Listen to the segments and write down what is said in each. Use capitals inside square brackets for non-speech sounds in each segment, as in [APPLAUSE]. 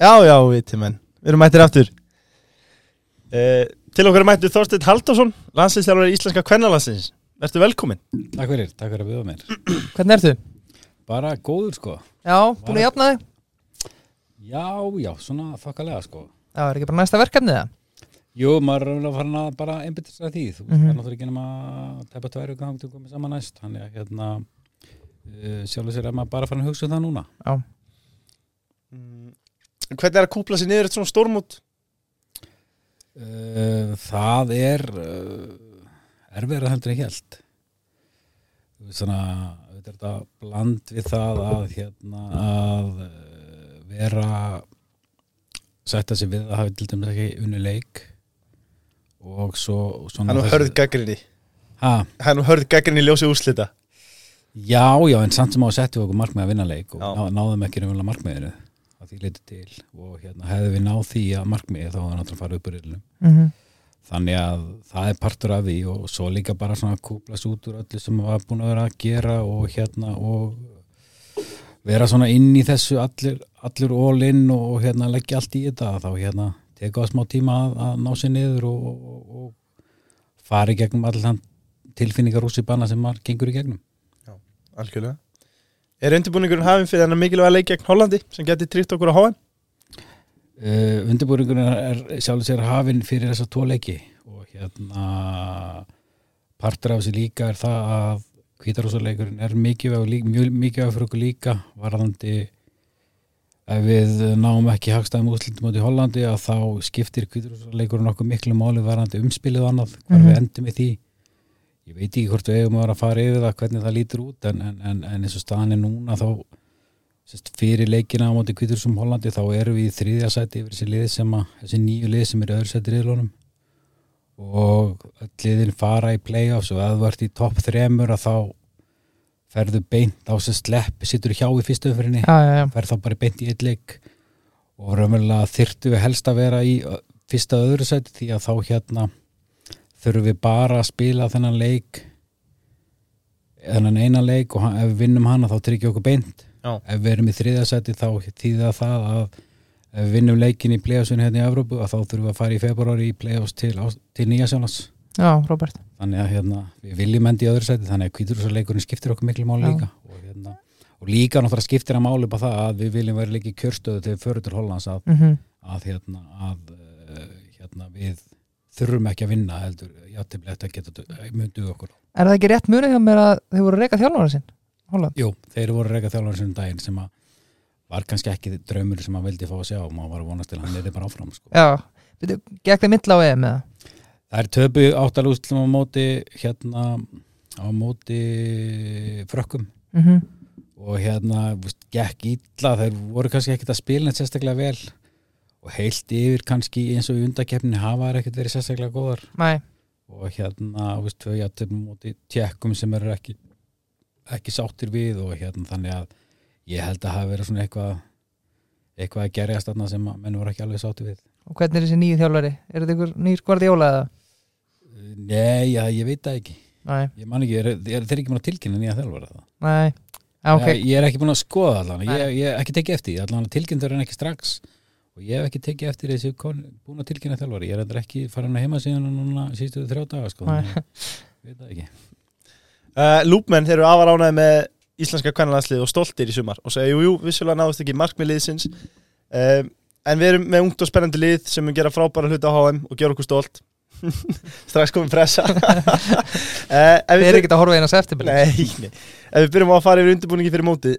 Já, já, viti menn, við erum mættir aftur. Uh, Til okkar er mættur Þorsteinn Halldórsson Landsinsþjálfari íslenska kvennalansins Vertu velkomin Takk fyrir, takk fyrir að bjóða mér. [CLEARS THROAT] Hvernig ertu? Bara góður sko. Já, búin að jafna þig? Já, já, svona þokkalega sko. Já, er ekki bara næsta verkefnið það? Jú, maður er alveg farin að bara einbytta sér að því. Þú veist, Mhm. það er náttúrulega ekki nema að tæpa tværi og gangi til að koma saman næst. Þannig að hérna uh, sjálfur sér að maður bara farin að hugsa um það núna. Já, Hvernig er að kúpla sér niður eitt svona stórmút? uh, Það er uh, erfiðra heldur ég held svona þetta er þetta bland við það að hérna að uh, vera sætta sig við að hafa til dæmis ekki unni leik og svo Hann er nú hörð gaggrinni Hann er nú hörð gaggrinni ljósi úrslita. Já, já, en samt sem á að setja okkur markmið að vinna leik og ná, náðum ekki raunverulega markmiðinu að því leiti til og hérna hefði við náð því að markmiði þá hefði náttúrulega farið upp úr reilunum mm þannig að það er partur af því og svo líka bara svona að kúplas út úr öllu sem var búin að vera að gera og hérna og vera svona inn í þessu allir, allir all in og, hérna leggja allt í þetta þá hérna teka á smá tíma að, að ná sér niður og, og, og fara í gegnum allir þann tilfinningar úr sér banna sem maður gengur í gegnum. Algjörlega Er undirbúningurinn hafinn fyrir þennan mikilvæga leik gegn Hollandi sem geti trýtt okkur á HM? Uh, undirbúringurinn er sjálfur sér hafinn fyrir þessa tvo leiki og hérna partur af þessi líka er það að kvítarúsaleikurinn er mikilvæg og mjög mikilvæg fyrir okkur líka varðandi ef við náum ekki hagstæðum úrslitum út í Hollandi að þá skiptir kvítarúsaleikurinn okkur miklu máli varðandi umspilið og annað, hvar Mhm. við endum í því ég veit ekki hvort við eigum að vera að fara yfir það hvernig það lítur út en, en, en, en eins og staðan er núna þá sérst, fyrir leikina á móti Kvítursum Hollandi þá erum við í þriðja sæti yfir þessi að, þessi nýju lið sem eru öðru sæti riðlunum og liðin fara í playoffs og að þú ert í topp þremur að þá ferðu beint á sem slepp, sittur hjá í fyrstu umfyrinni, ferð þá bara beint í eitt leik. Og raunverulega þyrftu við helst að vera í fyrsta öðru sæti því að þá hérna þurfum við bara að spila þennan leik þennan eina leik og hann- ef við vinnum hana þá tryggja okkur beint. Já. ef við erum í þriðasæti þá þýða það að ef við vinnum leikin í playoffsinu hérna í Evrópu að þá þurfum við að fara í februari í playoffs til, til Nýja Sjónas já, Robert þannig að hérna, við viljum endi í öðru sæti þannig að kvíturúsaleikurinn skiptir okkur miklu máli Já. líka. Og, hérna, og líka náttúrulega skiptir að máli bara það að við viljum vera líka í kjörstöðu til fyrir til Hollands að, mm að, hérna, að uh, hérna, við þurfum ekki að vinna heldur, játtiflega þetta getur mynduð okkur Er það ekki rétt munið hjá mér að þið voru að reyka þjálfara sinn? Holland? Jú, þeir voru reyka þjálfur sem daginn sem að var kannski ekki draumur sem að vildi fá að sjá og maður var að vonast til að hann er bara áfram sko. Já, gekk þið mittla á EM eða? Það er töpu áttalústlum á móti hérna á móti frökkum Mm og hérna, gekk illa þeir voru kannski ekkert að spila sérstaklega vel og heilt yfir kannski eins og í undakefni hafa þær ekkert verið sérstaklega góðar. Nei, og hérna, veist, tvö játtum móti tjekkum sem eru ekki ekki sáttir við og hérna þannig að ég held að hafa verið svona eitthvað eitthvað að gerjast þarna sem að menn voru ekki alveg sáttir við. Og hvernig er þessi nýju þjálfari? Er þetta ykkur nýr skvarði jóla eða? Nei, já, ég veit það ekki. Nei, ég man ekki, er, er þeir ekki búin að tilkynna nýja þjálfara það nei, ok. Ég, ég er ekki búin að skoða allan. Ég, ég ekki tekið eftir, allan tilkynntur en ekki strax og ég hef ekki tekið eftir þessi kon- búin að tilkynna þjálfari, ég er endur ekki farin að heima síðan núna síðustu þrjá daga sko, veit það ekki. Uh, Lúpmenn, þeir eru afar ánæði með íslenska kvennlandslið og stoltir í sumar og segja, jú, jú, vissulega náðust ekki markmið liðsins. Uh, en við erum með ungt og spennandi lið sem mun gera frábæra hluti á HM og gera okkur stolt. [LAUGHS] Strax komin pressa. Uh, Þið er ekkert að horfa eina september Nei, nei, ef við byrjum á að fara yfir undirbúningi fyrir mótið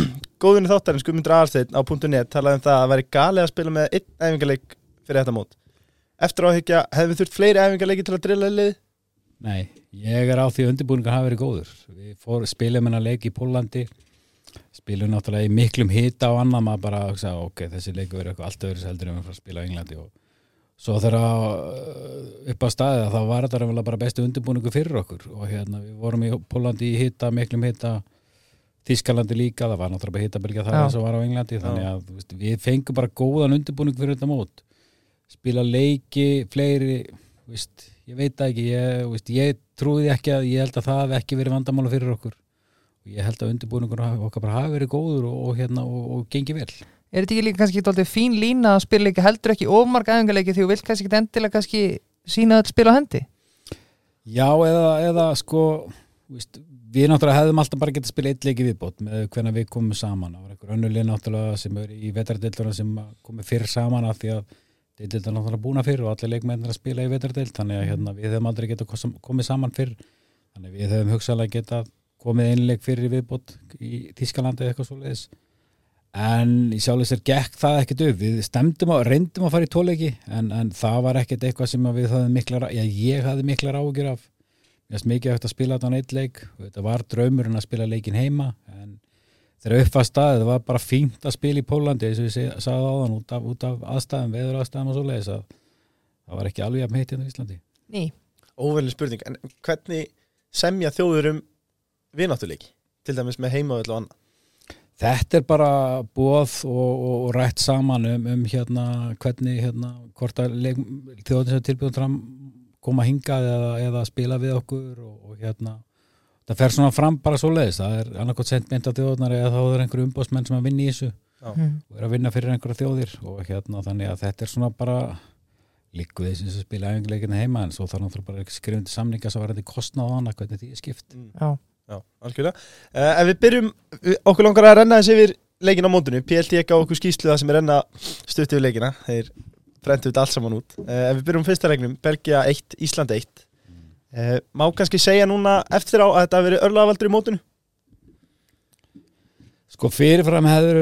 [CLEARS THROAT] Góðunni þáttarins, Guðmundur Aðarsteinn á .net talaði um það að væri galið að spila með einn æfingarleik fyrir þetta mót Eftir áhyggja, hefðum við þurft fleiri æfingarleiki til að drilla lið? Nei, ég er á því að undirbúningar hafa verið góður við fór, spilum hennar leik í Pólandi spilum náttúrulega í miklum hita og annað maður bara að segja, ok, þessi leiku er eitthvað allt öðru heldur en við fara að spila á Englandi og svo þegar uh, upp á staðið þá var þetta bara bestu undirbúningu fyrir okkur og hérna við vorum í Pólandi í hita, miklum hita Þískalandi líka, það var náttúrulega bara hitabylgja það eins og var á Englandi þannig að þú veist, við fengum bara góðan undirbúning fyrir þetta mót. Spila leiki, fleiri þú veist, ég veit ekki ég, þú veist, ég trúið ekki að ég held að það hef ekki verið vandamála fyrir okkur. Og ég held að undirbúningur okkar bara hafi verið góður og, og hérna og, og gengi vel. Er þetta ekki líka kannski eitthvað fín lína að spila ekki heldur ekki ofmarga æfingarleiki því þú vilt kannski ekki endilega kannski sína öll spila á hendi? Já, eða, eða sko við náttúrulega hefðum alltaf bara getað að spila eitt leiki viðbót með hvernig við komum saman. Var einhver önnulið náttúrulega sem er í vetardilduna sem komið fyrir saman af því að deildildar náttúrulega búna fyrir og allir leikmennir að spila í vetardild þannig að hérna, við hefðum aldrei getað kos- komið saman fyrir þannig að við hefðum hugsaðlega getað komið einleik fyrir viðbót í Þískalandi eða eitthvað svoleiðis. En í sjálfis er gekk það ekkert upp. Við stemdum og reyndum að fara í tóleiki en, en það var ekkert eitthvað sem að við höfðum miklar, já ég hafði miklar ágjur af mér finnst mikið eftir að spila þetta á neitt leik þetta var draumurinn að spila leikin heima en þegar upp var staðið það var bara fínt að spila í Pólandi eins og ég sagði áðan út af, út af aðstæðum, veður aðstæðum og svoleiðis að það var ekki alveg að heitt hérna í Íslandi Ný. Óverlega spurning, en hvernig semja þjóður um vináttuleiki? Til dæmis með heimaðall og annað. Þetta er bara bóð og, og, og rætt saman um, um hérna hvernig hérna hvort að leik, þjóðin sem tilbúin fram koma hingað eða, eða spila við okkur og, og hérna það fer svona fram bara svo leiðis það er annarkot sent mynd af þjóðunar eða þá er einhverju umbóðsmenn sem að vinna í þessu Mm. og er að vinna fyrir einhverja þjóðir og hérna þannig að þetta er svona bara líku þeir sem spila æfinguleikina heima en svo þarf náttúrulega bara skrifundi samninga sem verði kostnað á hana hvernig því er skipt Já. Já, algjörlega. Uh, ef við byrjum, okkur langar að renna þessi yfir leikin á móndinu. PLT ekki á okkur skýslu það sem er renna stutt yfir leikina. Þeir brentu þetta allt saman út. Uh, ef við byrjum fyrsta leiknum, Belgia 1, Ísland 1. Uh, má kannski segja núna eftir á að þetta hafi verið örlaðavaldur í mótinu? Sko fyrirfram hefur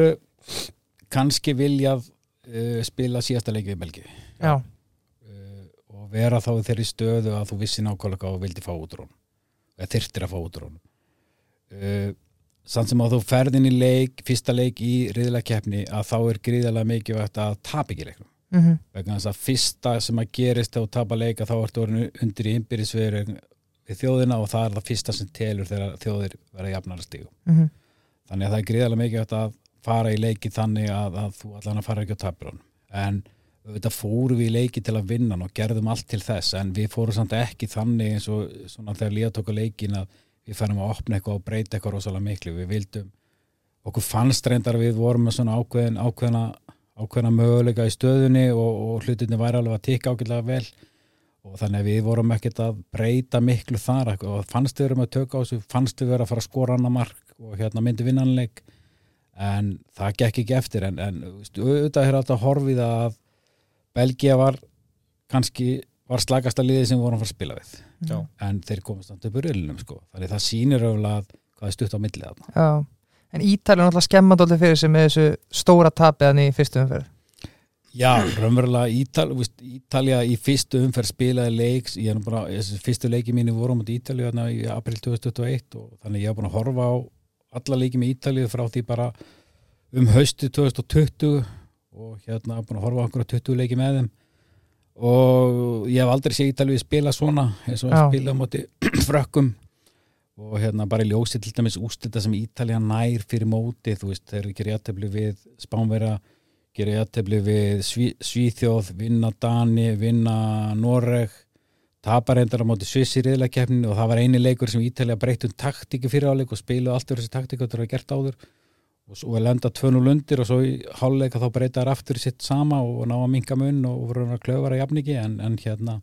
kannski viljað uh, spila síðasta leiki við Belgi Já. uh, og vera þá í þeirri stöðu að þú vissi nákvæmlega hvað þú vildi fá út úr hún eða þyrftir að fá út úr hún uh, samt sem að þú ferðin í leik fyrsta leik í riðlega keppni að þá er gríðarlega mikilvægt að tapa ekki leiknum Mm -hmm. vegna þess að fyrsta sem að gerist þegar þú tapa leika þá ertu orðinu undir í innbyrðisveru við þjóðina og það er það fyrsta sem telur þegar þjóðir verða jafnara stígu Mm þannig að það er gríðarlega mikið að fara í leiki þannig að, að þú allan að fara ekki á tapur en auðvitað fórum við í leiki til að vinna og gerðum allt til þess en við fórum samt ekki þannig eins og svona þegar líða tóku leikin að við færum að opna eitthvað og breyta eitthvað rosalega miklu. Við vildum, okkur fannst reyndar við vorum með svona ákveðin, ákveðina ákveðina möguleika í stöðunni og, og hlutinni væri alveg að tikka ákveðlega vel og þannig að við vorum ekkert að breyta miklu þar og fannst við verum að tökka á þessu, fannst við vera að fara að skora annar mark og hérna myndi vinnanleik en það gekk ekki eftir en, en þú veist, auðvitað er alltaf horfið að Belgia var kannski var slagasta liðið sem vorum að fara að spila við Já. en þeir komast alltaf upp úr ylunum sko. þannig það sýnir að hvað er stutt á millið þarna Já. En Ítalið er náttúrulega skemmandóldi fyrir sig með þessu stóra tapiðan í fyrstu umferð. Já, raunverulega Ítal, þú veist, Ítalja í fyrstu umferð spilaði leiks, ég er bara, þessi fyrstu leiki mínu voru um Ítalja þarna í april 2021 og þannig ég hef búin að horfa á alla leiki með Ítalju frá því bara um haustu 2020 og hérna búin að horfa á okkur 20 leiki með þeim og ég hef aldrei séð Ítalju spila svona eins og Já. spila á móti [CLEARS THROAT] frökkum og hérna bara í ljósi til dæmis ústita sem Ítalja nær fyrir móti, þú veist, þeir eru ekki réttefli við Spánverja gera jættefli við Sví, Svíþjóð, vinna Dani, vinna Noreg, tapar reyndar á móti Sviss í riðlakeppninu og það var eini leikur sem Ítalja breyttum taktíki fyrir áleik og spilu allt yfir þessi taktík og þetta var gert áður. Og svo er lenda 2-0 undir og svo í háluleika þá breytaðar aftur sitt sama og ná að minka munn og voru að klöfara jafningi en, en hérna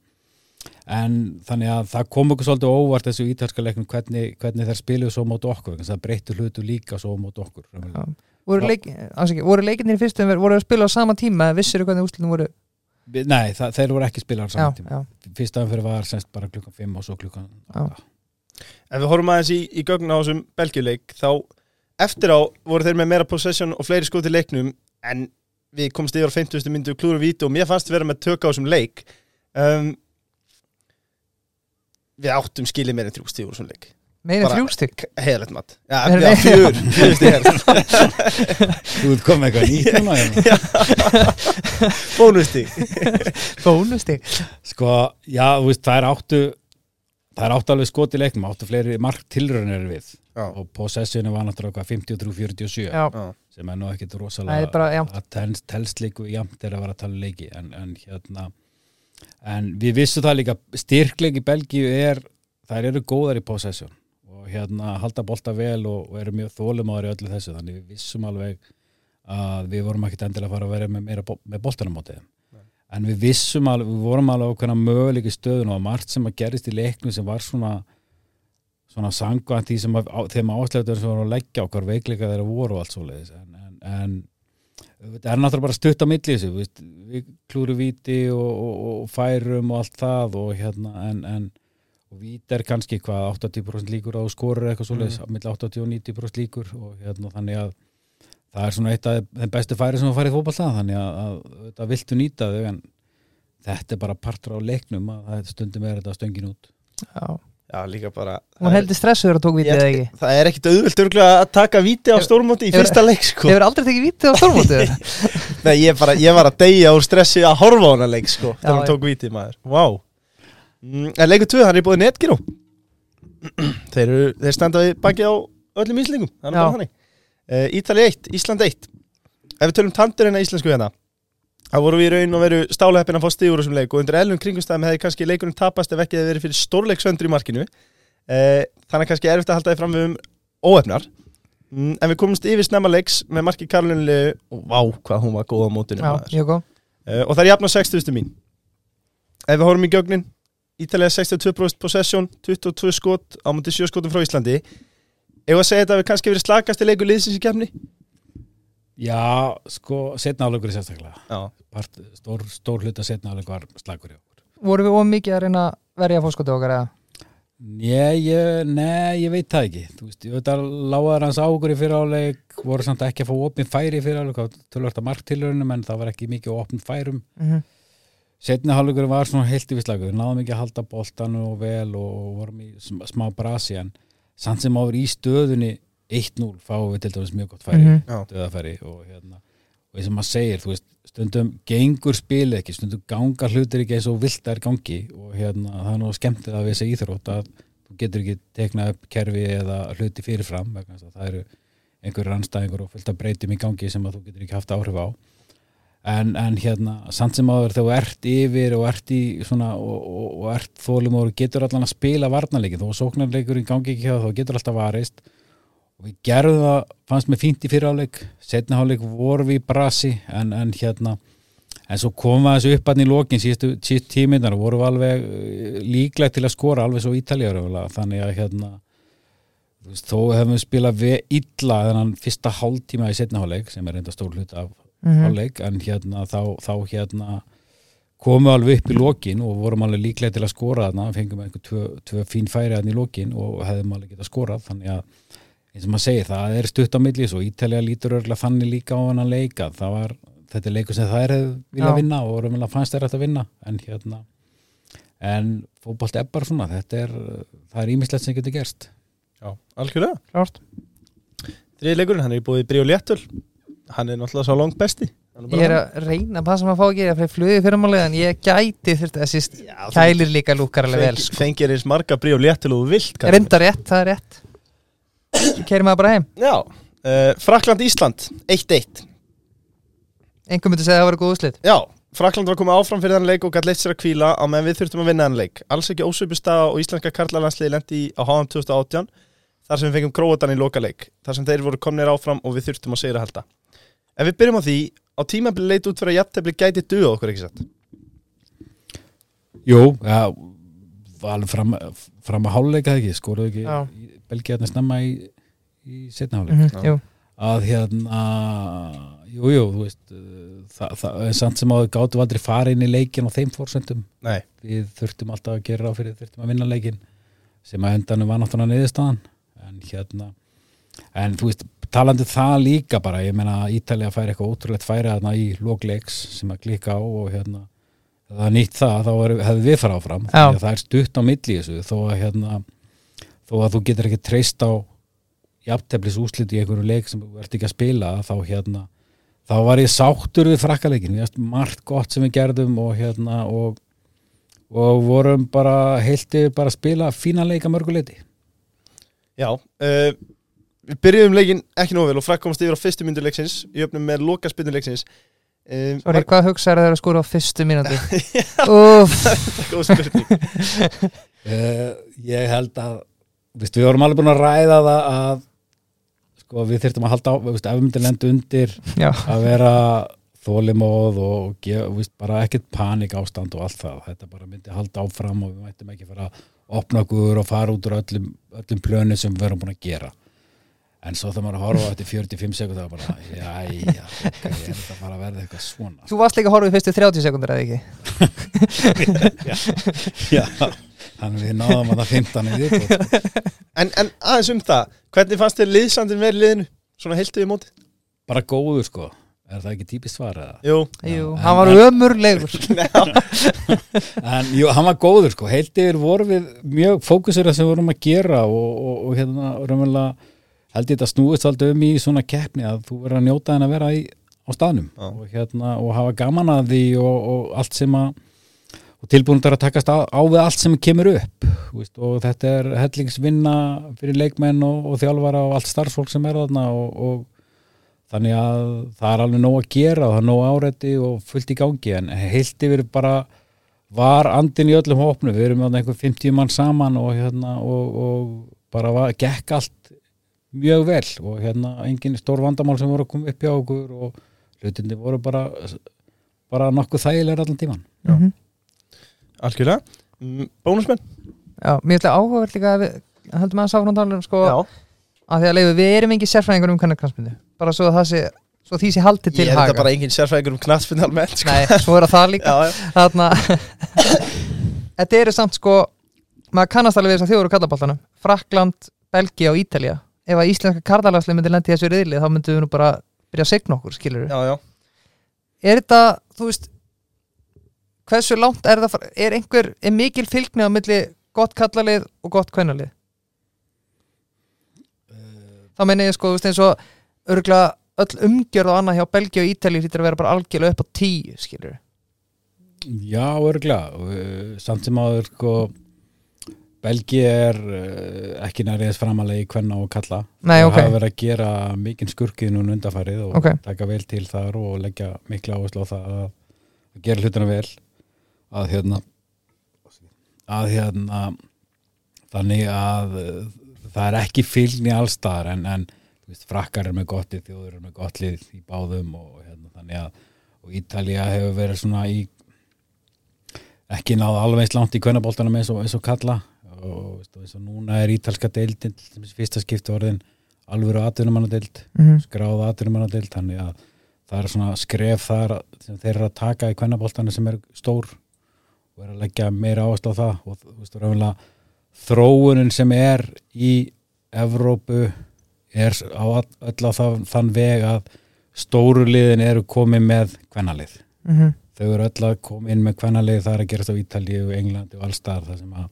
en þannig að það kom okkur svolítið óvart þessu ítalska leiknum hvernig, hvernig þær spiluðu svo móti okkur, það breyttu hlutu líka svo móti okkur Já. Voru, Já. leik, voru leikinnir í fyrstu umferð, voru að spila á sama tíma eða vissir hvernig úrslitum voru? Nei, það, þeir voru ekki spilaðar Já, saman tíma já, fyrsta umfyrir var semst bara klukkan 5 og svo klukkan Já. 8 Ef við horfum aðeins í, í gögn á þessum belgjuleik þá eftir á voru þeir með meira possession og fleiri skot í leiknum en við komst yfir á 50. myndu klúru víti og mér fannst vera með tök á þessum leik um, Við áttum skilið meira en þrjú stíður úr þessum leik. Meira Bara- þrjústygg Heiðalegt mat. Já, Meira- já fjör, fjör stíð Þú ert komið eitthvað nýtt núna. Bónustíð [LAUGHS] Bónustygg [LAUGHS] Sko, já, veist, það er áttu það er áttu alveg skot í leiknum áttu fleiri mark tilraunir við. Já. og possessionu var náttúrulega hvað 53-47 Já, sem er nú ekkit rosalega bara, að telst, líku jæmt er að vera að tala um leiki en, en hérna en við vissum það líka styrkleik í Belgíu er þær eru góðar í possession og hérna halda bolta vel og, og eru mjög þólumáður í öllu þessu. Þannig við vissum alveg að við vorum ekkit endilega að fara að vera með meira með boltanum á þeim. En við vissum alveg, við vorum alveg okkur möguleik í stöðun og margt sem að gerist í leiknum sem var svona svona sangvænt því sem að, þeim áslöfður sem voru að leggja okkar veikleika þeirra voru og allt svoleiðis. En, en, en þetta er náttúrulega bara stutt á milli þessu við, við klúru víti og, og, og færum og allt það og hérna en, en og víti er kannski hvað 80% líkur þú skorur eitthvað svoleiðis mm. milli 80 og 90% líkur og hérna þannig að það er svona eitt af þeim bestu færi sem að fara í fótballta þannig að, að þetta viltu nýta þau en þetta er bara partur á leiknum að það stundum er þetta stöngin út Já. Já, líka bara Hún heldur stressuður að tók vítið eða ekki? Það er ekkit auðvöld örgulega að taka víti á stórmóti í fyrsta leik sko. Hefur aldrei tekið vítið á stórmótið [LAUGHS] Nei, ég, bara, ég var að deyja úr stressi að horfa á hana leik sko, þegar já. tók víti maður. Vá. Mm, En leikur 2, hann er búið netgíró [CLEARS THROAT] þeir, þeir standa við bakið á öllum íslingum Það er Já. bara þannig. Uh, Ítali 1, Ísland 1 Ef við tölum tandurinn að íslensku hérna þá voru við í raun og veru stáleheppin að fá stígur úr þessum leik og undir elvum kringumstæðum hefði kannski leikurinn tapast ef ekki hefði verið fyrir stórleiksöndur í markinu. Uh, þannig kannski er erfitt að halda því fram við um óefnar mm, en við komumst yfir snemma leiks með marki Karolinu og vá hvað hún var góð á mótinu Já, Uh, og það er jafn á 60 mín. Ef við horfum í gögnin Ítalija 62% possession 22 skot á mútið 7 skotum frá Íslandi. Ef að segja þetta að við kannski verið slakast í leikur liðsins í kefni Já, sko, setna áleikur er sérstaklega. Já, Part, stór, stór hluta setna áleikur var slagur hjá okkur. Voru við of mikið að reyna að verja fórskotið okkar eða? Nei, ég, nei, ég veit það ekki. Þú veist, ég veit að lágaður hans á okkur í fyriráleik voru samt ekki að fá opin færi í fyriráleik tölvart að marktilurunum en það var ekki mikið opin færum. Mm Setna hálfleikur var svona heilt í visslagur við náðum ekki að halda boltanu og vel og vorum í sm- smá brasi en samt sem áður í stöðunni 1-0 fáum við til dæmis mjög gott færi Mhm. já, döðafæri og hérna og eins og maður segir, þú veist, stundum gengur spilið ekki, stundum ganga hlutir ekki eins og vilt er gangi og hérna það er nú skemmtið að við þessi íþrótt að þú getur ekki teknað upp kerfi eða hluti fyrirfram vegna þess að það eru einhverjur anstæðingur og fullt af breytum í gangi sem að þú getur ekki haft áhrif á. En, en hérna, samt sem áður þegar þú ert yfir og ert í svona og, og, og ert þólum og getur allan að spila varnarleikin, þó sóknarleikurinn gangi ekki hjá þá getur alltaf varist og við gerðum það, fannst mér fínt í fyrirháleik setna háleik voru við í brasi en, en hérna en svo komum við þessu upp hann í lokin síðustu, tíminar og voru við alveg eh, líklegt til að skora alveg svo ítaljar þannig að hérna þó hefum við spilað við illa þennan fyrsta hálftíma í setna háleik sem er enda stór hlut af Mhm. hálfleik en hérna þá, þá hérna komum við alveg upp í lokin og vorum alveg líklega til að skora þarna. Fengum einhver tvö, tvö fín færi þarna í lokin og hefðum alveg getað skorað. Þannig að eins og maður segir, það er stutt á millis og Ítalja lítur örgulega þannig líka á hann að leika það var, þetta er leikur sem það er vilja vinna og raunverulega fannst þær að vinna. En hérna en fótbolt er bara svona, þetta er það er ímislegt sem getur gerst. Já, algjörlega. Klárt. Þriði leikurinn, hann er í búið Bríó Léttul hann er náttúrulega svo langt besti Hann Ég er að reyna að passa maður að fá ekki að fyrir flugið fyrirmálið en ég gæti þurft þessi st- Já, þú kælir líka lúkar alveg vel fengir, sko. fengir eins marga Bríó Léttul og þú vilt. Reyndar rétt, það er rétt Svo keirir maður bara heim. Já, uh, Frakland Ísland 1-1 Engum myndi segja að það var góð úslit Já, Frakland var komið áfram fyrir þann leik og gætt leitt sér að kvíla á meðan við þurftum að vinna þann leik. Alls ekki ósöpu staða og íslenska karlalandsliði lendi á HM 2018 þar sem við fengum gróðan í loka leik þar sem þeir voru komnir áfram og við þurftum að segja að halda Ef við byrjum á því á tímabili leit út fyrir að jafntefli gæti duða okkur ekki satt. Jú, já var alveg fram, fram að háluleika ekki? Skoruðu ekki Belgiðarni snemma í, í setna háluleik mm Já. Jú, að hérna jú, jú, þú veist uh, það, það er samt sem að við gátum aldrei fara inn í leikin á þeim fórsöndum Nei, við þurftum alltaf að gera á fyrir þurftum að vinna leikin sem að endanum var náttúrulega niðurstaðan. En hérna en þú veist, talandi það líka bara ég meina að Ítalía fær eitthvað ótrúlegt færi þarna í lókleiks sem að klika á og hérna það er nýtt það, þá hefði við fara áfram. Það er stutt á milli þessu þó að hérna þó að þú getur ekki treyst á jafnteflis úslit í einhverju leik sem þú ert ekki að spila þá hérna þá var ég sáttur við frakkaleikin við erum margt gott sem við gerðum og hérna og, og vorum bara heilti bara að spila fína leika mörguleiti já uh, Við byrjuðum leikin ekki nógu vel og Frak komast yfir á fyrstu myndu leiksins. Í öfnum með loka spynnu leiksins. Um, sorry, hvað hugsaður þegar að skora á fyrstu mínúti? [LAUGHS] Úff, [LAUGHS] Góð spurning. Uh, [LAUGHS] ég held að veist, við vorum alveg búin að ræða það að sko við þyrftum að halda á, veist, ef við myndum lenda undir Já, að vera þólimóð og veist, bara ekkert panik ástand og allt það, þetta bara myndi halda áfram og við mættum ekki fara að opna okkur og fara út úr öllum, öllum plönu sem við erum búin að gera. En svo þegar maður að horfa í 45 sekundar bara, jæja, ok, er þetta bara að verða eitthvað svona? Þú varst líka að horfa í fyrstu 30 sekundur eða ekki? [LAUGHS] Já, [LAUGHS] þannig við náðum að það 15 í viðbót. [LAUGHS] En, en aðeins um það, hvernig fannst þér liðsandin verið liðinu? Svona heiltu í móti? bara góður sko, er það ekki típist svar eða? Jú, Jú, Já, hann en- var en- ömurlegur. [LAUGHS] En jú, hann var góður sko, heilt yfir voru við mjög fókusir sem við vorum að gera og, og, og hérna raunverulega held ég þetta snúist aldrei um í svona keppni að þú verður að njóta en að vera í, á staðnum. Og, hérna, og hafa gaman að því og, og allt sem að og tilbúin að takast á, á við allt sem kemur upp þú veist, og þetta er hellingsvinna fyrir leikmenn og, og þjálfara og allt starfsfólk sem er þarna og, og þannig að það er alveg nóg að gera og það er nóg árætti og fullt í gangi en heilt yfir bara var andin í öllum hópnu við erum með einhver 50 mann saman og, hérna, og, og bara var, gekk allt mjög vel og hérna engin stór vandamál sem voru að koma upp hjá okkur og hlutinni voru bara bara nokkuð þægilegur allan tíman Mhm. Algjörlega. Mm, Bónusmenn? Já, mér ætla áhugavert líka að við höldum að sáfram tala um sko Já, að því að leifu, við erum ekki sérfræðingur um kannarkransmyndu bara svo að það sé, svo því sé haldið til ég er þetta bara engin sérfræðingur um knattspinn almennt sko. Nei, svo er það líka. [LAUGHS] [LAUGHS] Þetta eru samt sko maður kannast alveg við þess að þjóður og kallaboltanum Frakland, Belgia og Ítalja ef að íslenska kardalasli myndi lendi þessu riðli þá myndum við nú bara byrja að segna okkur skilur já, já. er þetta, þú veist hversu langt er það er einhver, er mikil fylgni á milli gott kallalið og gott kvennalið? Þá meina ég sko, þú veist eins og örgulega öll umgjörð og annað hjá Belgia og Ítalja hlýtur að vera bara algjörlega upp á tíu skilur Já, örglega uh, samt sem áður sko Belgi er uh, ekki nærið framalegi kvenna og kalla. Nei, og ok. hafa verið að gera mikinn skurkið núna undarfærið og Ok. taka vel til þar og leggja mikla áherslu á það að, að gera hlutina vel að hérna að hérna þannig að uh, það er ekki fylgni allstaðar en, en veist, frakkar er með gott lið, þjóður er með gott lið í báðum og hérna þannig að og Ítalía hefur verið svona í ekki náð alveg eins langt í kvennaboltanum eins eins og kalla og veist, og eins og núna er ítalska deildin fyrsta skipti orðin alvöru atvinnumannadeild mm -hmm. skráða atvinnumannadeild þannig að það er svona skref þar sem þeir eru að taka í kvennaboltanum sem er stór og er að leggja meira áherslu á það og þú veist, raunlega þróunin sem er í Evrópu er á öll á það, þann veg að stóru liðin eru komið með kvennalið. Mm þau eru öll að koma inn með kvennalið það er að gerast á Ítalíu og Englandi og allstar þar sem að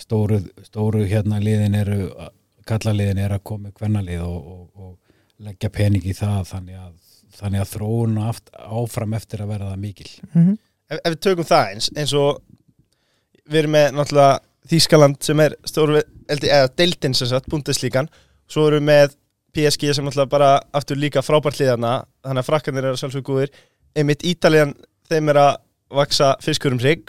stóru, stóru hérna liðin eru kallaliðin eru að koma með kvennalið og, og, og leggja pening í það þannig að, þannig að þróun aft, áfram eftir að verða það mikil. -hmm. Ef, ef við tökum það eins eins og við erum með náttúrulega Þískaland sem er stóru eða deildin sem sagt, búndeslíkan svo erum við með PSG sem náttúrulega bara aftur líka frábært liðana þannig að frakkanir eru sjálfsög góðir. Einmitt Ítalían, þeim er að vaksa fiskur um sig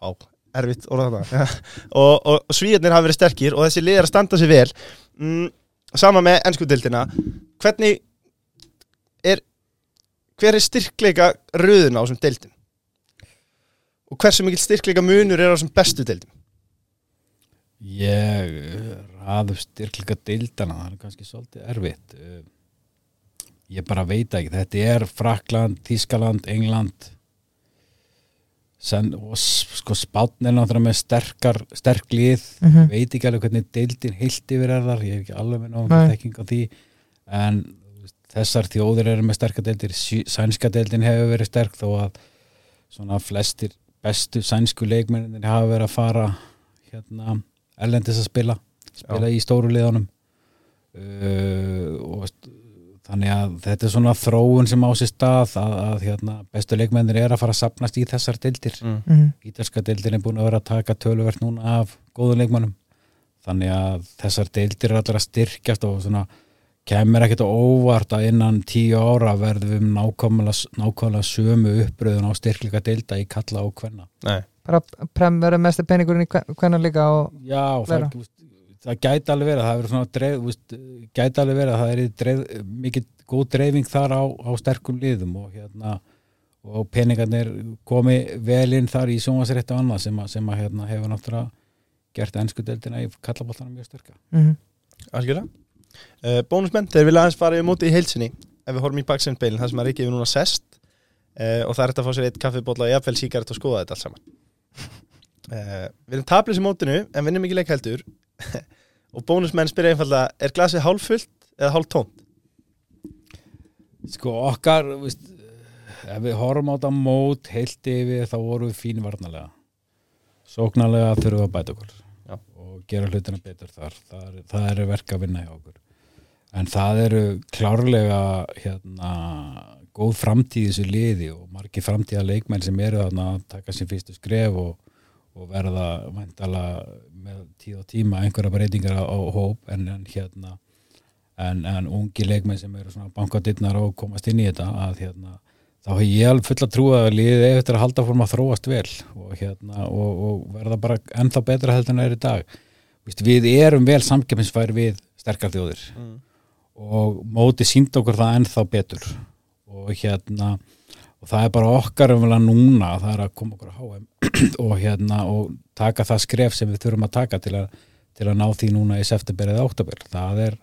Há, erfitt orða þarna. [LAUGHS] Og, og, og svíðarnir hafa verið sterkir og þessi lið að standa sig vel. Mm, sama með ennskudeildina hvernig er hver er styrkleika röðuna á þessum deildum og hversu mikil styrkleika munur er á þessum bestu deildum? Ég raðu styrkleika deildana, það er kannski svolítið erfitt. Eh, Ég bara veit ekki, þetta er Frakland, Þískaland, England. Sen, og sko spátn er náttúrulega með sterkar, sterk lið, Mhm. veit ekki alveg hvernig deildin heilt yfir er þar, ég er ekki alveg með náttúrulega þekking á því, en þessar þjóðir eru með sterkar deildir, Sý- sænska deildin hefur verið sterk þó að svona flestir bestu sænsku leikmennin hafa verið að fara hérna erlendis að spila spila í stóru liðunum. Uh, og þannig að þetta er svona þróun sem á sér stað að, að hérna, bestu leikmennir er að fara að sapnast í þessar deildir. Mm. Mm Ítalska deildir er búin að vera að taka töluvert núna af góðum leikmennum þannig að þessar deildir er allar að styrkjast og svona kemur ekkert á óvart að innan tíu ára verðum við nákvæmlega, nákvæmlega sömu uppröðun á styrkleika deilda í kalla og kvenna. Nei. bara prem verður mestu peningurinn í hvenna líka og Já, það, það gæti alveg verið að það hefur svona dreif, veist, gæti alveg verið að það er dreif, mikið góð dreifing þar á, á sterkum liðum og hérna og peningarnir komi vel inn þar í sjónvarsrétt og annað sem, að, sem að hérna hefur náttúrulega gert ennsku deildina í kallabóltanum mjög sterka. Mm Algjörða uh, Bónusmenn, þeir vilja aðeins fara í móti í heilsinni ef við horfum í baksendbeilin, það sem er ekki við núna sest uh, og það er þetta að fá sér eitt kaffibólla og jafnvel síkart og skoða þetta allt saman uh, Við erum tablið sem mótinu en vinnum ekki leik heldur [LAUGHS] og bónusmenn spyrja einfallega er glasið hálffullt eða hálftómt? Sko okkar, veist, ef við horfum á þetta mót heilt yfir þá vorum við fín varnalega. Sóknarlega þurfum við að bæta okkur. Og gera hlutina betur þar. Það er, það er verk að vinna hjá okkur. En það eru klárlega hérna, góð framtíð þessu liði og margir framtíða leikmenn sem eru þarna að taka sér fyrstu skref og, og verða væntala með tíð og tíma einhverja breytingar á, á hóp en, en hérna en, en ungi leikmenn sem eru svona bankadinnar og komast inn í þetta að hérna, þá hef ég alveg fulla trú að liðið eftir að halda fórum að þróast vel og, hérna, og, og verða bara ennþá betra heldur en það er í dag Vist, við erum vel samkeppnisfæri við sterkar þjóðir. Mm. og móti sínd okkur það ennþá betur. Og hérna og það er bara okkar umvel núna það er að koma okkur á HM [CLEARS THROAT] og hérna og taka það skref sem við þurfum að taka til að, til að ná því núna í september eða oktober það er,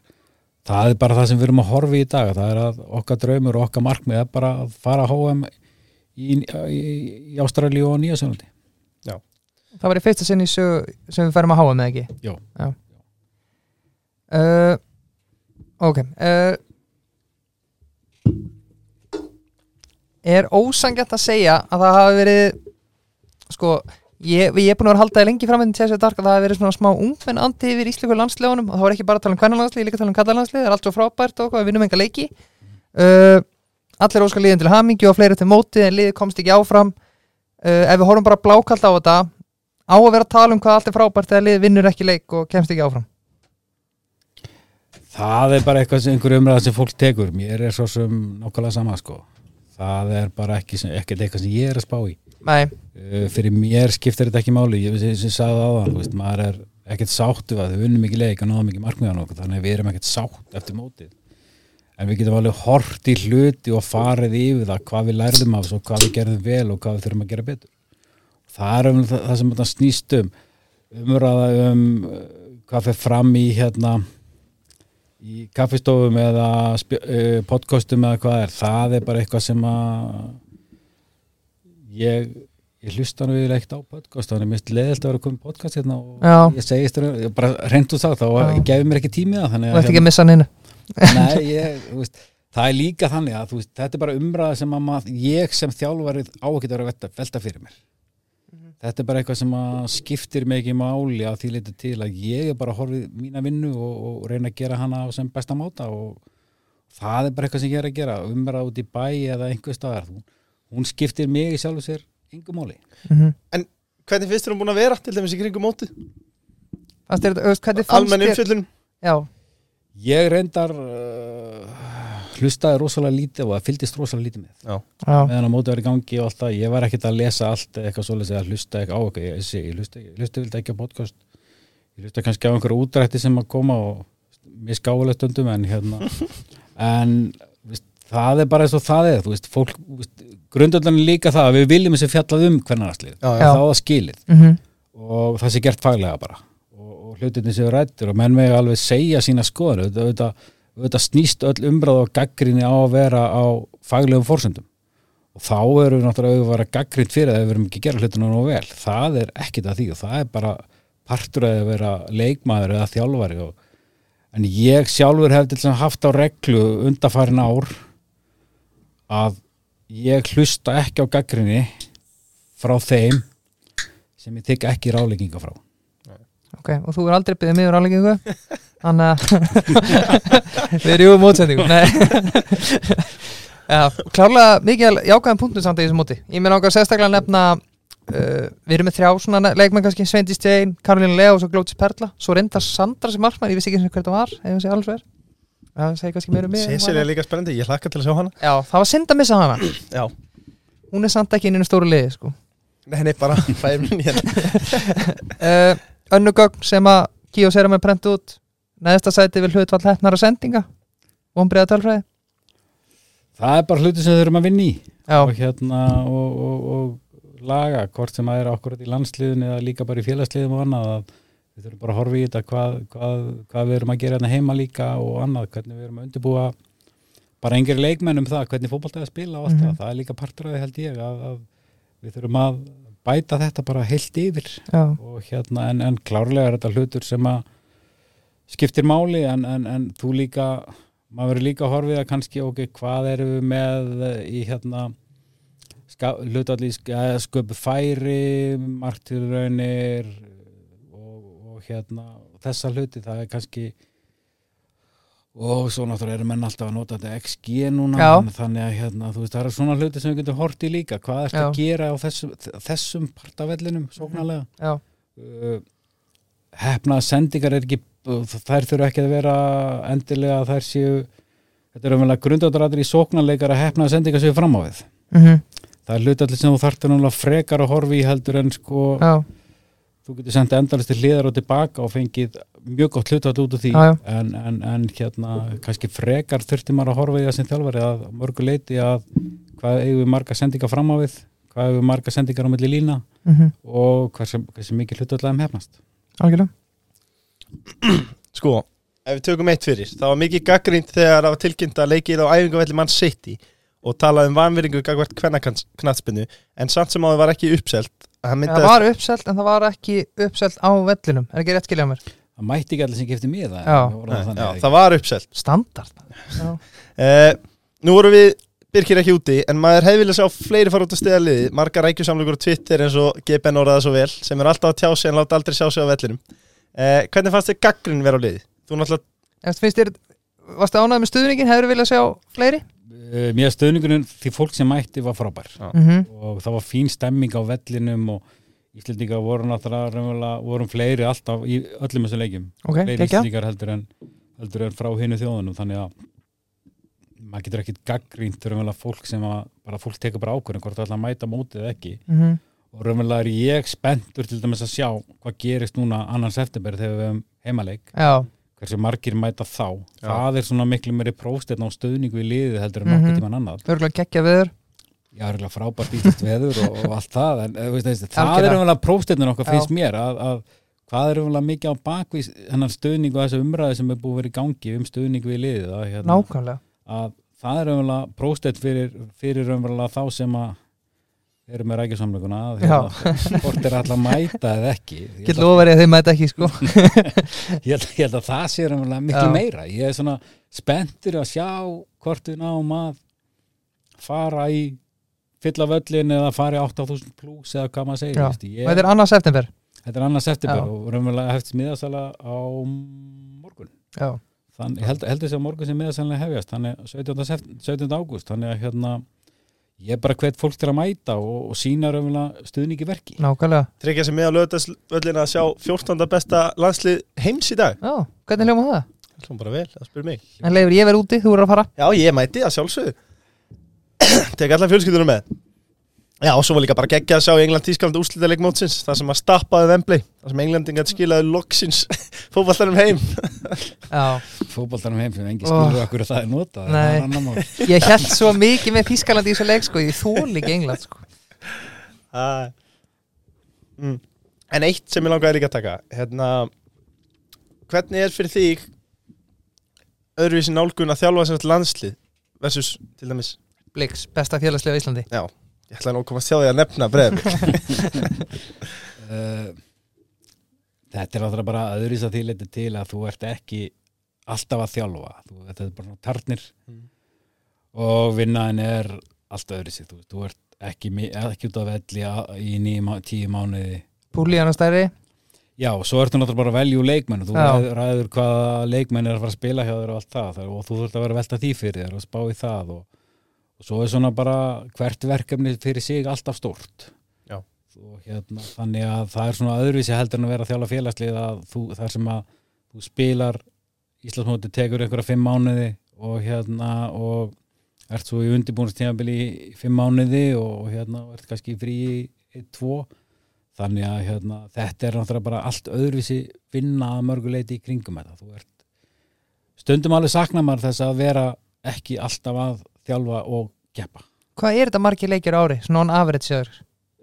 það er bara það sem við erum að horfa í dag. Það er að okkar draumur og okkar markmið er bara að fara á HM í, í, í Ástralíu og Nýjasjólandi Það var í fyrsta sinni sem við færum að háa með ekki? Já. uh, Ok uh, Er ósangjant að segja að það hafi verið sko, ég, ég er búin að vera að halda það lengi fram með þessi dark að það hafi verið svona smá ungmenn andi yfir íslíku landslegunum og það var ekki bara að tala um hvernalandslið, líka að tala um kallalandslið það er allt svo frábært og við vinnum enga leiki. Uh, Allir óskar liðin til hamingju og fleiri til móti en liðið komst ekki áfram. Ef við horfum bara blákalt á þetta á að vera að tala um hvað allt er frábært þegar liðið vinnur ekki leik og kemst ekki áfram. Það er bara eitthvað sem einhver umræða sem fólk tekur. Mér er svo sem nákvæmlega sama sko. Það er bara ekki, ekkert eitthvað sem ég er að spá í. Nei, uh, fyrir mér skiptir þetta ekki máli. Ég sem, sem sagði á það, veist, maður er ekkert sáttu að við unnum ekki leik og náðum ekki markmiðan okkur þannig að við erum ekkert sátt eftir mótið. En við getum alveg hort í hluti og farið yfir það hvað við lærðum af svo hvað við gerðum vel og hvað við þurfum að gera betur það er um það, það sem þetta snýst um. Umræða um uh, hvað fyrir fram í hérna í kaffistofum eða uh, podcastum eða hvað er. Það er bara eitthvað sem að ég ég hlusta nú yfir ekkert á podcast. Þannig að mér finnst leðilt að vera að koma í podcast hérna og Já. ég segist þér, ég bara reynd úr það þá gefið mér ekki tími það þannig þú ert ekki hérna- að missa hann innu Nei, [LAUGHS] ég, veist, það er líka þannig að veist, þetta er bara umræða sem að mað, ég sem þjálfarið á að vera að velta, velta fyrir mér þetta er bara eitthvað sem að skiptir mig ekki máli að því leiti til að ég er bara að horfið mína vinnu og, og reyna að gera hana á sem besta máta og það er bara eitthvað sem ég er að gera umræða út í bæ eða einhver staðar hún, hún skiptir mig í sjálfu sér engum máli mm Hvernig finnst þér hún búin að vera til dæmis í kringum mótið? Fannst þér þetta, þú veist, hvernig fannst Almenn þér umfjöllun? Já, ég reyndar uh, hlustaði rosalega lítið og það fylgdist rosalega lítið með. Já. meðan að mótið var í gangi og alltaf ég var ekkert að lesa allt eða eitthvað svoleiðis eða hlusta ekki á eitthvað. Ég, ég, ég hlusta, ég hlusta vildi ekki á podcast. Ég hlusta kannski á einhverju útrætti sem að koma og mér skálega stundum en hérna. [LAUGHS] En veist, það er bara eins og það er þú veist, fólk, grundöldan er líka það að við viljum þessi fjallað um hvernig Já, þá er það skilið. Mm og það sé gert faglega bara. Og, og hlutinni séu rættur og menn með alveg segja sína skoður auðvitað, auðvitað snýst öll umræð og gaggrinni á að vera á faglegum fórsöndum og þá eru við náttúrulega að vera gaggrind fyrir það ef við erum ekki að gera hlutinu nú vel. Það er ekkit að því og það er bara partur að vera leikmaður eða þjálfari og, en ég sjálfur hef til þess að haft á reglu undarfærin ár að ég hlusta ekki á gaggrinni frá þeim sem ég tek ekki ráleikinga frá. Ok, og þú er aldrei byggðið miður áleggingu [LAUGHS] þannig að [LAUGHS] við erum jú mótsendingu Nei. [LAUGHS] Já, klárlega mikið jákvæðan punktum samt í þessu móti. Ég með náttúrulega sérstaklega að nefna uh, við erum með þrjá svona leikmenn kannski Sveindi Stein, Karolín Leó og svo Glótis Perla. Svo reyndar Sandra sem markmann, ég vissi ekki einu sinni hver það var ef það sé alls verð Cecilia er líka spennandi, ég hlakka til að sjá hana. Já, það var synd að missa hana. [CLEARS THROAT] Já, Hún er samt ekki inn í stóru liði sko. nei, nei, bara minn hérna. [LAUGHS] Uh, Önnu gögn sem að Kíos er með prent út neðsta sæti vil hlutvall hefnara sendinga vonbreiða tölfræði. Það er bara hluti sem þurfum að vinna í og hérna og, og, og laga hvort sem að er okkur í landsliðun eða líka bara í félagsliðum og annað að við þurfum bara að horfa í þetta hvað, hvað, hvað við erum að gera hérna heima líka og annað, hvernig við erum að undirbúa bara engir leikmenn um það hvernig fótbolta er að spila og allt Mhm. það. Það er líka því held ég að, að við þurfum að bæta þetta bara heilt yfir. Hérna en, en klárlega er þetta hlutur sem að skiptir máli en, en, en þú líka maður verður líka að horfið að kannski ok, hvað erum við með í hérna sköpu færi margtilraunir og, og hérna þessa hluti, það er kannski og svo náttúrulega eru menn alltaf að nota þetta XG núna þannig að hérna, þú veist, það eru svona hluti sem við getum hort í líka, hvað ertu Já. að gera á þessum, þessum partavellinum sóknarlega? Já, uh, hefna sendingar er ekki þær þurfa ekki að vera endilega þær séu þetta er umvel að grundáttarættir í sóknarleikar að hefna sendingar séu fram á við. Mhm, það er hlutallir sem þú þarftir náttúrulega frekar að horfi í heldur en sko já, þú getur sendið endalist til hliðar og tilbaka og fengið mjög gott hlutall út úr því. Já. En, en, en hérna kannski frekar þurfti maður að horfa í það sem þjálfari að mörgu leiti að hvað eigum við marga sendingar fram á við hvað við marga sendingar á milli lína mhm, og hversu, hversu mikið hlutall aðeim hefnast algjörlega Sko, ef við tökum eitt fyrir Það var mikið gaggrínt þegar það var tilkynnt að leikið á æfingavelli mann City og talað um vanveringu gagvart kvennaknatsbinu en samt sem áður var ekki uppselt Það var uppselt en það var ekki uppselt á vellinum. Er ekki rétt skiljað mér? það mætti ekki allir sem kefti miða Já. Nei, já, það var uppselt. Standard. [LAUGHS] Já, uh, Nú vorum við Birkir ekki úti en maður hefði viljað sjá fleiri fara út að stiða liði margar rækjusamlugur á Twitter eins og GBN orðaði svo vel sem er alltaf að tjá sig en láta aldrei sjá sig á vellinum uh, Hvernig fannst þið gaggrin vera á liði? Þú náttúrulega Eftir finnst þér Varstu ánægð með stuðningin? Hefur viljað sjá fleiri? Uh, mér stöðningurinn því fólk sem mætti var frábær Já. Mhm, og það var fín stemming á vellinum og Íslendingar voru náttúrulega raunverulega- vorum fleiri alltaf í öllum þessum leikjum Ok, fleiri Íslendingar heldur en, heldur en frá hinu þjóðunum þannig að maður getur ekkit gaggrínt raunverulega fólk sem að bara fólk tekur bara ákvörðin hvort það ætla að mæta mótið eða ekki Mhm, og raunverulega er ég spenntur til dæmis að sjá hvað gerist núna annan september þegar við hefum heimaleik. Já, hversu margir mæta þá. Já. það er svona miklu meiri próstetn á stöðningu í liðið heldur en Mhm. nokkuð tíman annað. Örgulega gekkja viður Já, það eiginlega frábært ítlust veður og, og allt það en eh, veist, veist, það er að prófstefnun okkar finnst mér að, að hvað er umvel mikið á bakvís hennar stuðning og þessu umræði sem er búið að vera í gangi um stuðning við liðið að, hérna, Nákvæmlega. að það er að prófstefn fyrir, fyrir að þá sem að eru með rækjusamluguna hvort er alltaf að mæta eða ekki ég Get held, að, þeim mæta ekki sko [LAUGHS] ég, held, ég held að það sé Já. meira ég er svona spenntur að sjá hvort við náum að fara í fylla völlin eða fara í 8000 pluss eða hvað maður segir ég, þetta er annars september Þetta er annars september Já. og raunverulega hefst miðasala á morgun Já, þannig, ég held, heldur þessi að morgun sem miðasalega hefjast þannig 17. sept- 17. ágúst þannig að hérna ég er bara hvet fólk til að mæta og, og sína raunverulega stuðningi verki. Nákvæmlega. Tryggja sig með á lögðasvöllin að sjá 14. besta landslið heims í dag. Já, hvernig hljóma það? Það hljóma bara vel, það spyr mig. En leifur, ég verð úti, þú verður að fara. Já, ég mæti að sjálfsögðu. [CLEARS THROAT] Tek allar fjölskyldunum með Já, og svo var líka bara geggja að sjá England tískalandi úrslitaðleik mótsins Það sem að stappaði Vembli Það sem Englandingar skilaði loksins [LAUGHS] fótballtarum heim. Já, fótboltanum heim sem engi skilur okkur að það er notað það Nei. er ég held svo mikið með Þískalandi í þessu leik sko Ég þól ekki England sko. Ah. mm. En eitt sem ég langaði líka að taka Hérna Hvernig er fyrir þig öðruvísi nálgun að þjálfa sem landslið versus til dæmis? Blix, besta félagslega á Íslandi. Já, ég ætlaði nú að koma að sjá því að nefna breyð [LAUGHS] Uh, þetta er náttúrulega bara öðruðs að því leiti til að þú ert ekki alltaf að þjálfa. Þú, þetta er bara tarnir. Mm. og vinnaðin er allt öðruðs þú, þú ert ekki, ekki út af velli a- í nýju, tíu mánuði. Púli hann að stærri? Já, svo ertu náttúrulega bara að velja úr leikmenn þú Já. ræður, hvaða leikmenn er að fara að spila hjá þér og allt það. Það- og þú þurft að vera að velta því fyrir þér og spá í það og, og svo er svona bara hvert verkefni fyrir sig alltaf stórt. Og hérna, þannig að það er svona öðruvísi heldur en að vera að þjála félagslið að þú, þar sem að þú spilar Íslandsmóti tekur einhverja fimm mánuði og hérna og ert svo í undirbúinustíðanbili í fimm mánuði og hérna og ert kannski frí í, tvo. Þannig að hérna, þetta er náttúrulega bara allt öðruvísi vinna að mörguleiti í kringum þetta. Þú ert stundum alveg sakna maður þess að vera ekki alltaf að þjálfa og geppa Hvað er þetta margir leikir ári? Svona on average sjöður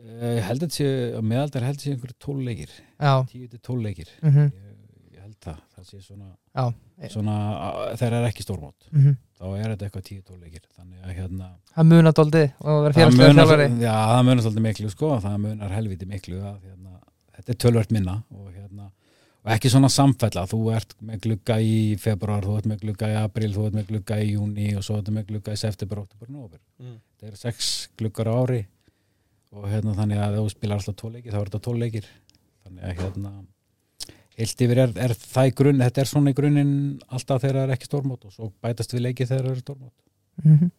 uh, held að þetta meðaldar held að sé einhverju tólleikir, Já, 10-12 leikir. Mhm, ég, ég held það, það sé svona, svona þegar er ekki stórmót. Mhm. þá er þetta eitthvað 10-12 leikir. Þannig að hérna Það munar dóldi og það félagslega þjálfari. já, það munar svolítið miklu sko, það munar helviti miklu að, hérna, þetta er tölvört minna og, hérna, og ekki svona samfella þú ert með glugga í februar þú ert með glugga í april, þú ert með glugga í júni og svo ert með glugga í september, oktober, november Mm. það eru sex gluggar á ári og hérna þannig að ef þú spilar alltaf tóleikir þá er þetta tóleikir þannig að hérna heilt yfir er, er það í grunn þetta er svona í grunninn alltaf þegar það er ekki stórmót og svo bætast við leiki þegar það er stórmót Mhm.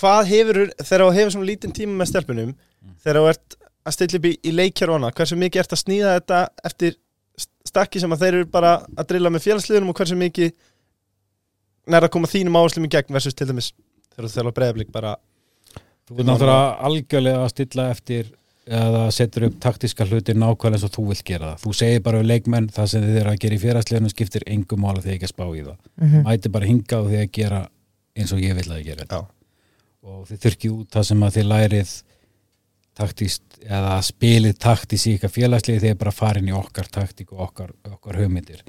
Hvað hefur, þegar þú hefur svona lítinn tíma með stelpunum Mm. þegar þú ert að stilla upp í, í leikjárona hversu mikið ert að sníða þetta eftir st- stakki sem að þeir eru bara að drilla með félagsliðunum og hversu mikið nær að koma þínum áherslum í gegn versus til dæmis þegar þú þjálfa breyðablík bara Þú ert náttúrulega algjörlega að stilla eftir eða setur upp taktiska hluti nákvæmlega eins og þú vilt gera það. Þú segir bara við leikmenn það sem þið eru að gera í félagsleginu skiptir engum mála þegar ekki að spá í það. Mhm. Mæti bara hinga og þið að gera eins og ég vil að þið gera þetta. Já. Og þið þurkið út það sem að þið lærið taktist eða spilið taktist í félagslegi þið er bara farin í okkar taktík og okkar, okkar hugmyndir.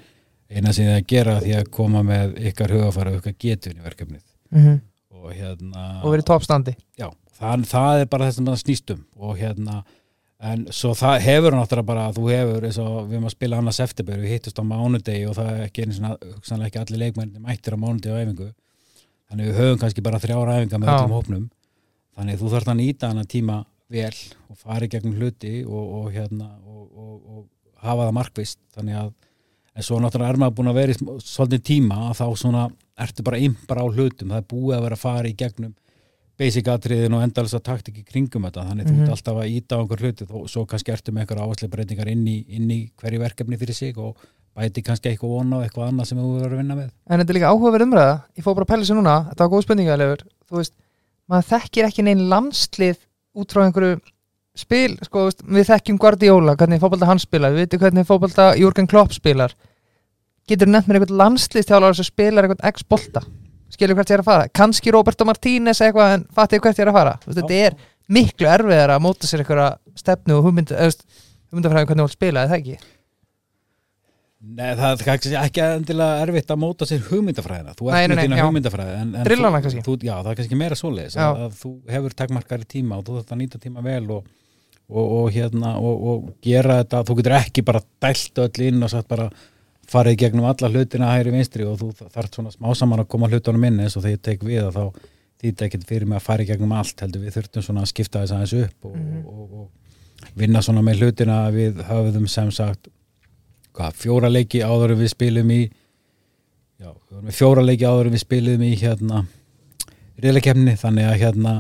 Eina sem þið að gera því að koma með ykkar hugafæra og ykkar getun í verkefnið. Mhm. Og hérna Og verið toppstandi já, það, það er bara það sem það snýst um og hérna en svo það hefur náttúrulega bara þú hefur eins og við erum að spila annars eftirbyrg við hittust á mánudegi og það er einu svona hugsanlega ekki allir leikmenni mættir á mánudegi á æfingu þannig við höfum kannski bara þrjára æfinga með öllum hópnum þannig þú þarf að hana tíma vel og fara í gegnum hluti og, og hérna og, og, og hafa það markvist þannig að en svo náttúrulega er maður búin að vera í svolítið tíma að þá svona ertu bara impar á hlutum, það er búið að vera að fara í gegnum basic atriðin og endalisa taktik í kringum þetta, þannig þú Mhm. ert alltaf að íta á einhver hluti og svo kannski ertu með einhver áherslu breytingar inn í, inn í hverju verkefni fyrir sig og bæti kannski eitthvað vona og eitthvað annað sem þú verður að vinna með. En þetta er líka áhugaverð umræða. Ég fór bara að pæla sér núna. Þetta var góð Þú veist, maður þekkir ekki neinn landslið út frá einhverju spil sko, við þekkjum Guardiola, hvernig fótbolta hann spilar við veitum hvernig fótbolta Jürgen Klopp spilar. Getur nefnt mér einhvern landsliðstjálfara sem spilar einhvern x-bolta skilur hvert ég er að fara, kannski Roberto Martínez eitthvað en fatið hvert ég er að fara? Þú veist, þetta er miklu erfiðar að móta sér einhverja stefnu og hugmynd, eða, þú veist, hugmyndafræði hvernig þú vilt spila, er það ekki? Nei, það er ekki endilega erfitt að móta sér hugmyndafræðina. Þú ert með þína hugmyndafræði en, en Drillana þú- kannski. þú, Já, það er kannski meira svoleiðis að, að þú hefur takmarkari tíma og þú þarf að nýta tíma vel og, og, og hérna og, og gera þetta, þú getur ekki bara dælt öll inn og satt bara farið gegnum alla hlutina hægri vinstri og þú þarf svona smá saman að koma hlutunum inn eins og þegar ég tek við að þá þýtti ekkert fyrir mig að fara í gegnum allt heldur. Við þurftum svona að skipta þess aðeins upp og, Mhm. og, og vinna svona með hlutina við höfðum sem sagt hvað, fjóra leiki áður en við spilum í já, við vorum með fjóra leiki áður en við spilum í hérna riðleikefni, þannig að hérna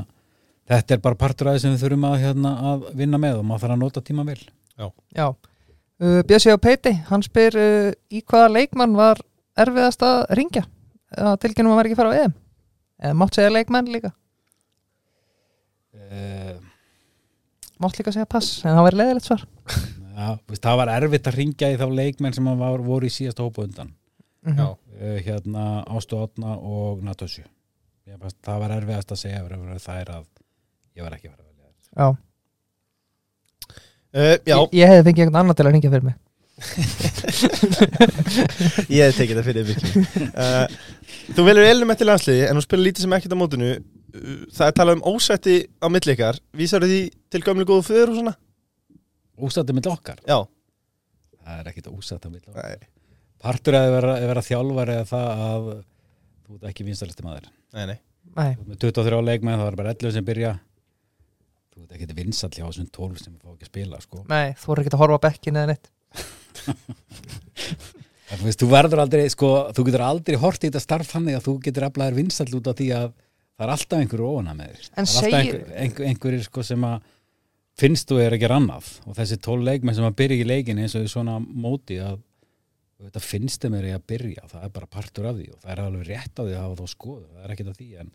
þetta er bara partur af því sem við þurfum að, hérna, að vinna með og maður þarf að nota tíma vel. Já, uh, Bjössi á Peiti hann spyr uh, í hvaða leikmann var erfiðast að ringja eða tilkynum að var ekki að fara á EM? Eða mátt segja leikmann líka? Uh, mátt líka segja pass, en það væri leðilegt svar [LAUGHS] já, veist, það var erfitt að ringja í þá leikmenn sem var, voru í síðasta hópa undan Mhm. Já. uh, hérna Ástu Átna og Natasju það var erfiðast að segja fyrir það er að ég var ekki að fara að velja þær. Já. uh, Já, Ég, ég hefði fengið einhvern annan til að ringja fyrir mig [LAUGHS] ég hef tekið það fyrir miklu uh, Þú velur elnum eftir landsliði en þú spilur lítið sem ekkert á mótinu uh, Það er talað um ósætti á milli ykkar Vísar því til gömlu góðu föður og svona? Úsætti með okkar? Já, það er ekkit úsætti með okkar. Nei, Partur að vera, að vera þjálfari er það að þú ert ekki vinstalisti maður. Nei, nei. Þú með 23 leikmenn, það er bara 11 sem byrja. Þú ert ekki vinsall hjá þessum 12 sem fá ekki að spila sko. nei, þú voru ekki að horfa á bekkin eða neitt. [LAUGHS] En þú veist, þú verður aldrei, sko, þú getur aldrei hort í þetta starf þannig að þú getur aflaðir vinsall út af því að það er alltaf einhverju óana með þér. En Það er alltaf segir- einhver, einhver, sko sem að finnst þú er að gera annað og þessi 12 leikmenn sem að byrja í leikin eins og svona móti að þetta finnst þeim er að byrja? Það er bara partur af því og það er alveg rétt á því að hafa þá skoðu, það er ekkert af því en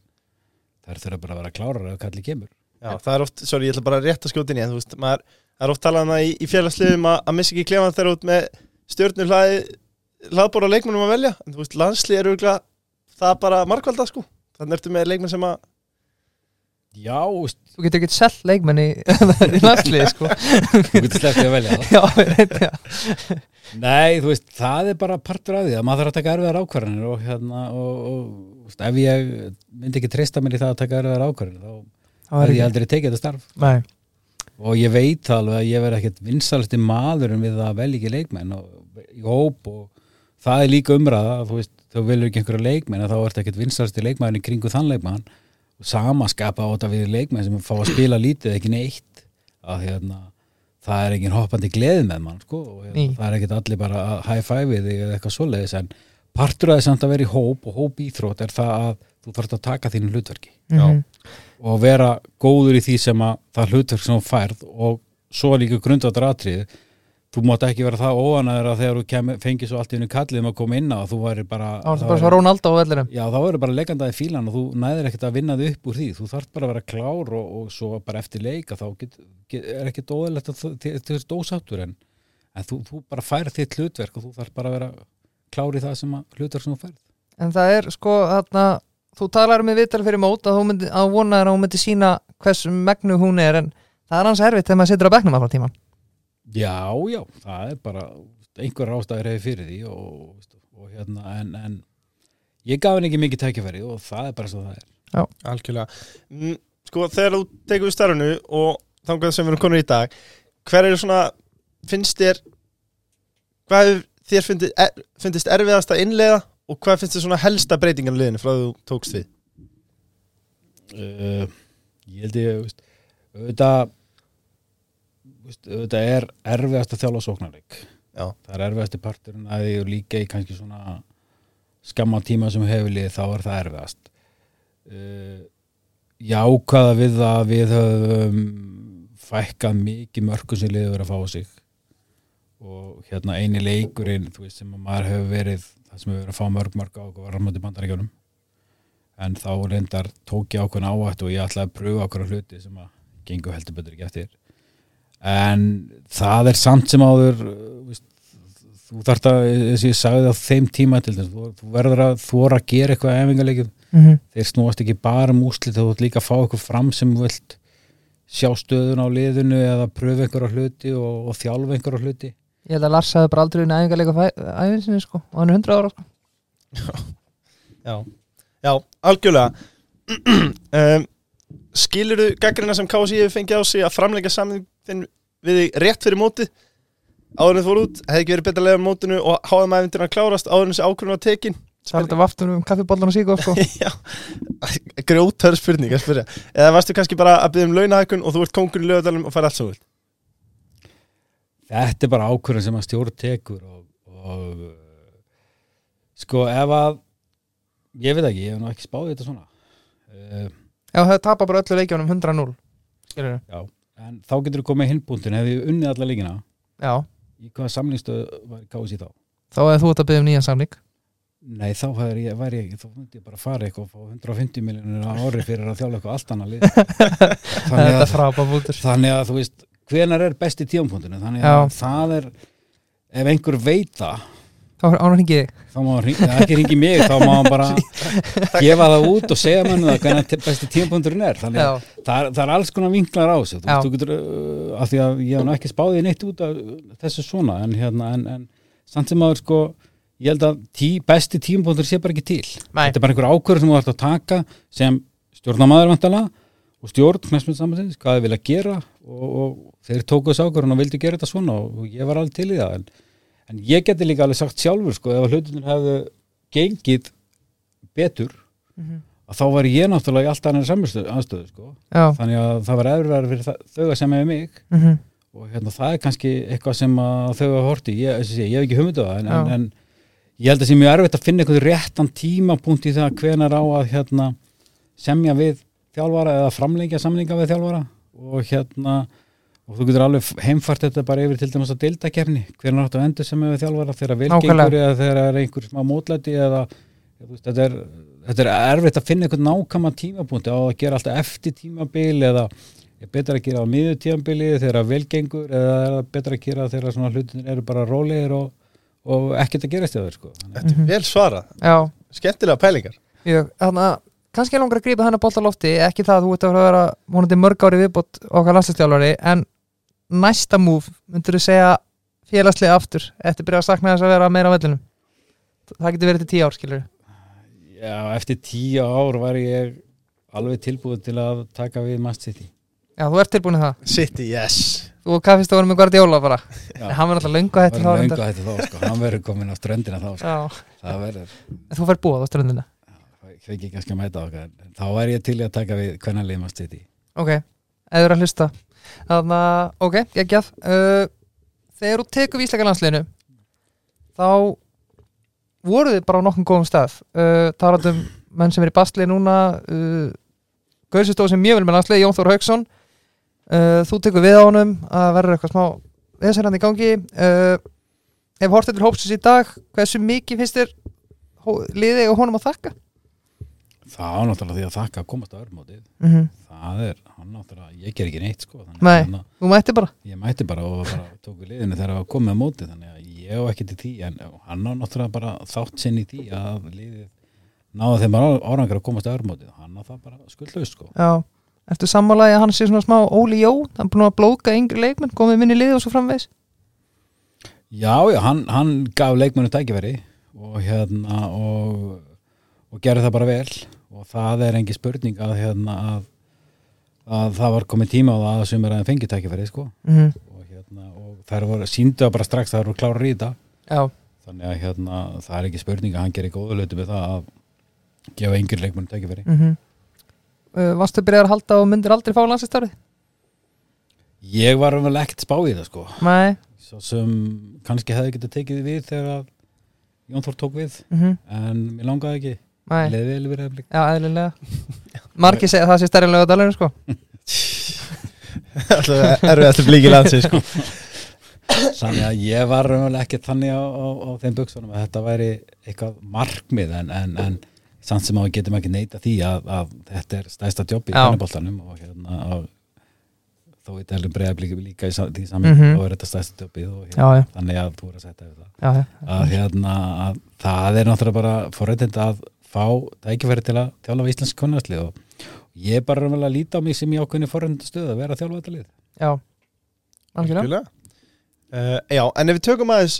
það er þurfa bara að vera klárar ef kalli kemur. Já, það er oft, sorry, ég ætla bara að skjóta inn í en þú veist, maður, er oft talað um í, í félagsliðum að, að missa ekki klefan þegar út með stjórnur hlaði hlaðbóra leikmennum að velja. En þú veist, landslið eru örugglega það bara markvalda sko. Þannig ertu með leikmenn sem að Já, Þú getur ekki sell leikmenn í, [LAUGHS] landsliði sko. Þú getur sleppið að velja það. [LAUGHS] Já, veit það Nei, þú veist, það er bara partur af því að maður þarf að taka erfiðar ákvarðanir og hérna, og, og veist, ef ég myndi ekki treysta mér í það að taka erfiðar ákvarðanir þá Það hefði ég aldrei tekið þetta starf. Nei, og ég veit það alveg að ég verð ekkert vinsalsti maðurinn við að velja ekki leikmenn og, í hóp og það er líka umræða, þú veist, þú velur ekki einhverja leikmenn þá ert ekkert vinsalsti leikmenn í kringu þann leikmann og sama skapa á þetta við leikmenn sem fá að spila lítið ekki neitt. Að hérna, það er engin hoppandi gleði með mann sko, og hérna, það er ekkert allir bara að high five við þig eða eitthvað svoleiðis en partur að þess samt að vera í hóp og hóp íþrótt er það að þú þarfst að taka þínu hlutverki. Mhm. og vera góður í því sem að það hlutverk sem þú færð og svo líka grundvættar atrið þú mátt ekki vera það óanæður að þegar þú kem, fengið svo allt í hennu kallið um að koma inn á þú væri bara Það var bara svo Ronaldo á vellinum. Já þá verður bara leikandaði fílan og þú næðir ekkert að vinna þig upp úr því. Þú þarf bara að vera klár og, og svo bara eftir leika þá get, get, er ekkert óðilegt að þú þú ert ósáttur en, en þú, þú bara færð þitt hlutverk og þú þarf bara að vera klár í það sem að hlutverk sem þú færð. En það er sko þarna Þú talar um í viðtal fyrir mót að, þú myndi, að vona er að hún myndi Já, já, það er bara einhver ástæður hefur fyrir því og, og hérna, en, en ég gaf henni ekki mikið tækifæri og það er bara svo það er. Algjörlega. Mm, sko þegar þú tekur við starfinu og þangað sem við erum konur í dag hver er svona, finnst þér hvað þér fyndist, er, fyndist erfiðast að innlega og hvað finnst þér svona helsta breytingan liðinu frá því þú tókst við? Uh, Ég held ég, veist, auðvitað auðvitað er erfiðast að þjála sóknarleik. Já. það er erfiðasti parturinn að því og líka í kannski svona skamma tíma sem hefur lið þá er það erfiðast. Uh, jákvæða við það að við höfum fækkað mikið mörgum sem liður að fá sig. Og hérna eini leikurinn þú veist sem að maður hefur verið það sem hefur verið að fá mörg mörg á okkur var ramandi bandaríkjónum en þá reyndar tók ég ákveðin áhætt og ég ætlaði að pröfa okkur hluti sem að gengur heldur betur ekki eftir en það er samt sem áður uh, veist, þú þarft að, þess að ég sagði á þeim tíma til þess, þú, þú verður að þóra að gera eitthvað efingarleikið, mm -hmm. þeir snúast ekki bara um úslit, þú vilt líka fá eitthvað fram sem vilt sjá stöðun á liðinu eða pröfa einhverja hluti og, og þjálfa einhverja hluti. Ég held að Lars hafði bara aldrei unni æfingarleika æfinsinni sko og hann er 100 ára sko. Já, já algjörlega. [CLEARS THROAT] Um, Skilur þú gaggrina sem KSI hefur fengið á sig að framleika saman þinn við þig rétt fyrir mótið. Áður en þú fór út, hefði ekki verið betra að leiða mótinu og háðum æfintina að klárast áður en þessi ákvörðun var tekin. Það er þetta vaftur um kaffibollan og síkó sko. [LAUGHS] Já, grjótör spurning að spyrja. Eða varstu kannski bara að byggja um launahækun og þú ert kongur í lögadalum og fær allt svo vilt þetta er bara ákvörðin sem að stjórn tekur og, og uh, sko ef að ég veit ekki, ég hef nú ekki spáðið þetta svona. Uh, Já, það tapar bara öllu leikjónum 100-0 Skilur já, en þá getur þú komið hinbúntin ef ég unnið alla leikina. Já, í hvaða samlingsstöð var kási þá? Þá hefði þú ert að byggja um nýjan samning. Nei, þá væri ég, væri ég þá myndi ég bara fara eitthvað og fá 150 miljonir á ári fyrir að þjála eitthvað allt annað lið. [LAUGHS] Þannig Þetta er að, frábæð bútur þannig að þú veist hvenar er besti tíumpunktinu þannig Já. að það er ef einhver veit það Þá er án að hringi þig. Þá má hann hring- eða ekki ringi mig þá má hann bara [LAUGHS] gefa það út og segja mann það hvernig besti tímapunkturinn er. Þannig að það er, það er alls konar vinklar á þessu. Þú, getur, uh, af því að ég hef ekki spáðið neitt út af þessu svona en, hérna, en, en samt sem aður sko ég held að tí, besti tímapunktur sé bara ekki til. Nei. þetta er bara einhver ákvörður sem þú ætti að taka sem stjórnamaður vantala og stjórn knæsmyndsambandins, hvað þið vilja gera og, og þeir tóku þessu ákvörðun og vildu gera þetta svona og ég var alveg til í það en, en ég geti líka alveg sagt sjálfur sko, ef að hlutunir hefðu gengið betur Mhm. að þá var ég náttúrulega í allt annar samstöðu sko. já þannig að það var erfiðar fyrir það, þau að semja mig mhm. og hérna, það er kannski eitthvað sem þau hafa horti, ég, ég, ég hef ekki hugmyndu það en, en, en ég held að sé mjög erfitt að finna eitthvað réttan tímapunkt í það hvenar á að hérna, semja við þjálfara eða framlengja samlinga við þjálfara og hérna og þú getur alveg heimfært þetta bara yfir til dæmis að deildakefni, hvernig áttu að endur semja við þjálfara? Þegar velgengur eða þegar er einhver smá mótlæti eða veist, þetta, er, þetta er erfitt að finna eitthvað nákama tímapunkti á að gera alltaf eftir tímabil eða er betra að gera á miður tíðanbili þegar vel gengur eða er betra að gera þegar svona hlutin eru bara rólegir og, og ekkert að gerast í það sko. Þetta er vel svarað, Já, skemmtilega pælingar. Ég, þannig að kannski langar að grípa hennar bolt á lofti ekki það að þú ert að vera vonandi mörg ári viðbót okkar landslistjálfari en næsta múf myndur þú segja félagslega aftur eftir byrja að sakna þess að vera meira á vellinum? Það getur verið til tíu ár skilur Já, eftir tíu ár var ég alveg tilbúin til að taka við Mast City. Já, þú ert tilbúin í það? City, yes. Þú og kaffist að vera með Guardiola bara. Já. Hann verður alltaf löngu þá Var reyndar. hætti þá sko, hann verður komin á ströndina þá sko. Já, það verður, en þú fær búið á ströndina? Það ekki kannski að mæta okkar. Þá væri ég til í að taka við hvernig leið Mast City. Ok, eða að Þannig að, ok, geggjað. Uh, Þegar þú tekur vísleika landsliðinu þá voru þið bara á nokkum góðum stað. Uh, talandum menn sem er í basli núna uh, Gauðsistóð sem mjög vel með landslið, Jón Þór Hauksson. Uh, þú tekur við á honum að verður eitthvað smá viðsærandi í gangi. Uh, ef hortið til hópsins í dag hversu mikið finnst þér liðið og honum að þakka? Það var náttúrulega því að þakka að komast á örmótið Mm -hmm. það er, hann náttúrulega, ég ger ekki neitt sko, Nei. að hann- Þú mætti bara. Ég mætti bara og bara [LAUGHS] tók við liðinu þegar það var komið á móti þannig að ég á ekki til því en hann á náttúrulega bara þátt sinn í því að liðið náða þeim bara árangur að komast á örmótið hann á það bara skuldlaust sko. Já, ertu sammálaði að hann sé svona smá Óli Jó, hann er búin að blóka yngri leikmenn, komið minni lið og svo framvegis? Já, já, hann, hann gaf leikmennu tækifæri og hérna og, og gerði það bara vel og það er engi spurning að hérna að, að það var komið tíma á það að sumir aðeins fengi tækifæri sko. Mm -hmm. og hérna og þær voru síndu bara strax það eru klára í þetta. Já, þannig að hérna það er ekki spurning að hann gerir góða lötu með það að gefa yngri leikmennu tækifæri. Mm uh, Varstu byrjar að halda og myndir aldrei fá landsistárið? Ég var vel ekkert spá í það sko. Nei. Svo sem kannski hefði getið tekið við þegar Jón Þór tók við. Mm en mér langaði ekki, Nei, leði vel við reyðblik já, eðlilega. Margir segja að það sé stærri lögða dalurinn sko. Alltaf erfiðast blíki landsins sko. Þannig að ég var raunverulega ekki þannig á, á, á þeim buksunum að þetta væri eitthvað markmið en, en, en samt sem að við getum ekki neita því að, að þetta er stæsta jobb í kannaboltanum og hérna og, þó við telum breyðablíki líka í því saman Mhm. þá er þetta stæsta jobbið og Já, já. þannig að þú er að setja það. Já, já, að hérna að það er náttúrulega bara forrættind að fá tækifæri til að þjálfa íslensk konarslið og ég er bara raunverulega að líta á mig sem í ákveðni forrættindu stöð að vera að þjálfa þetta lið. Já. Algjörlega. Uh, já, en ef við tökum aðeins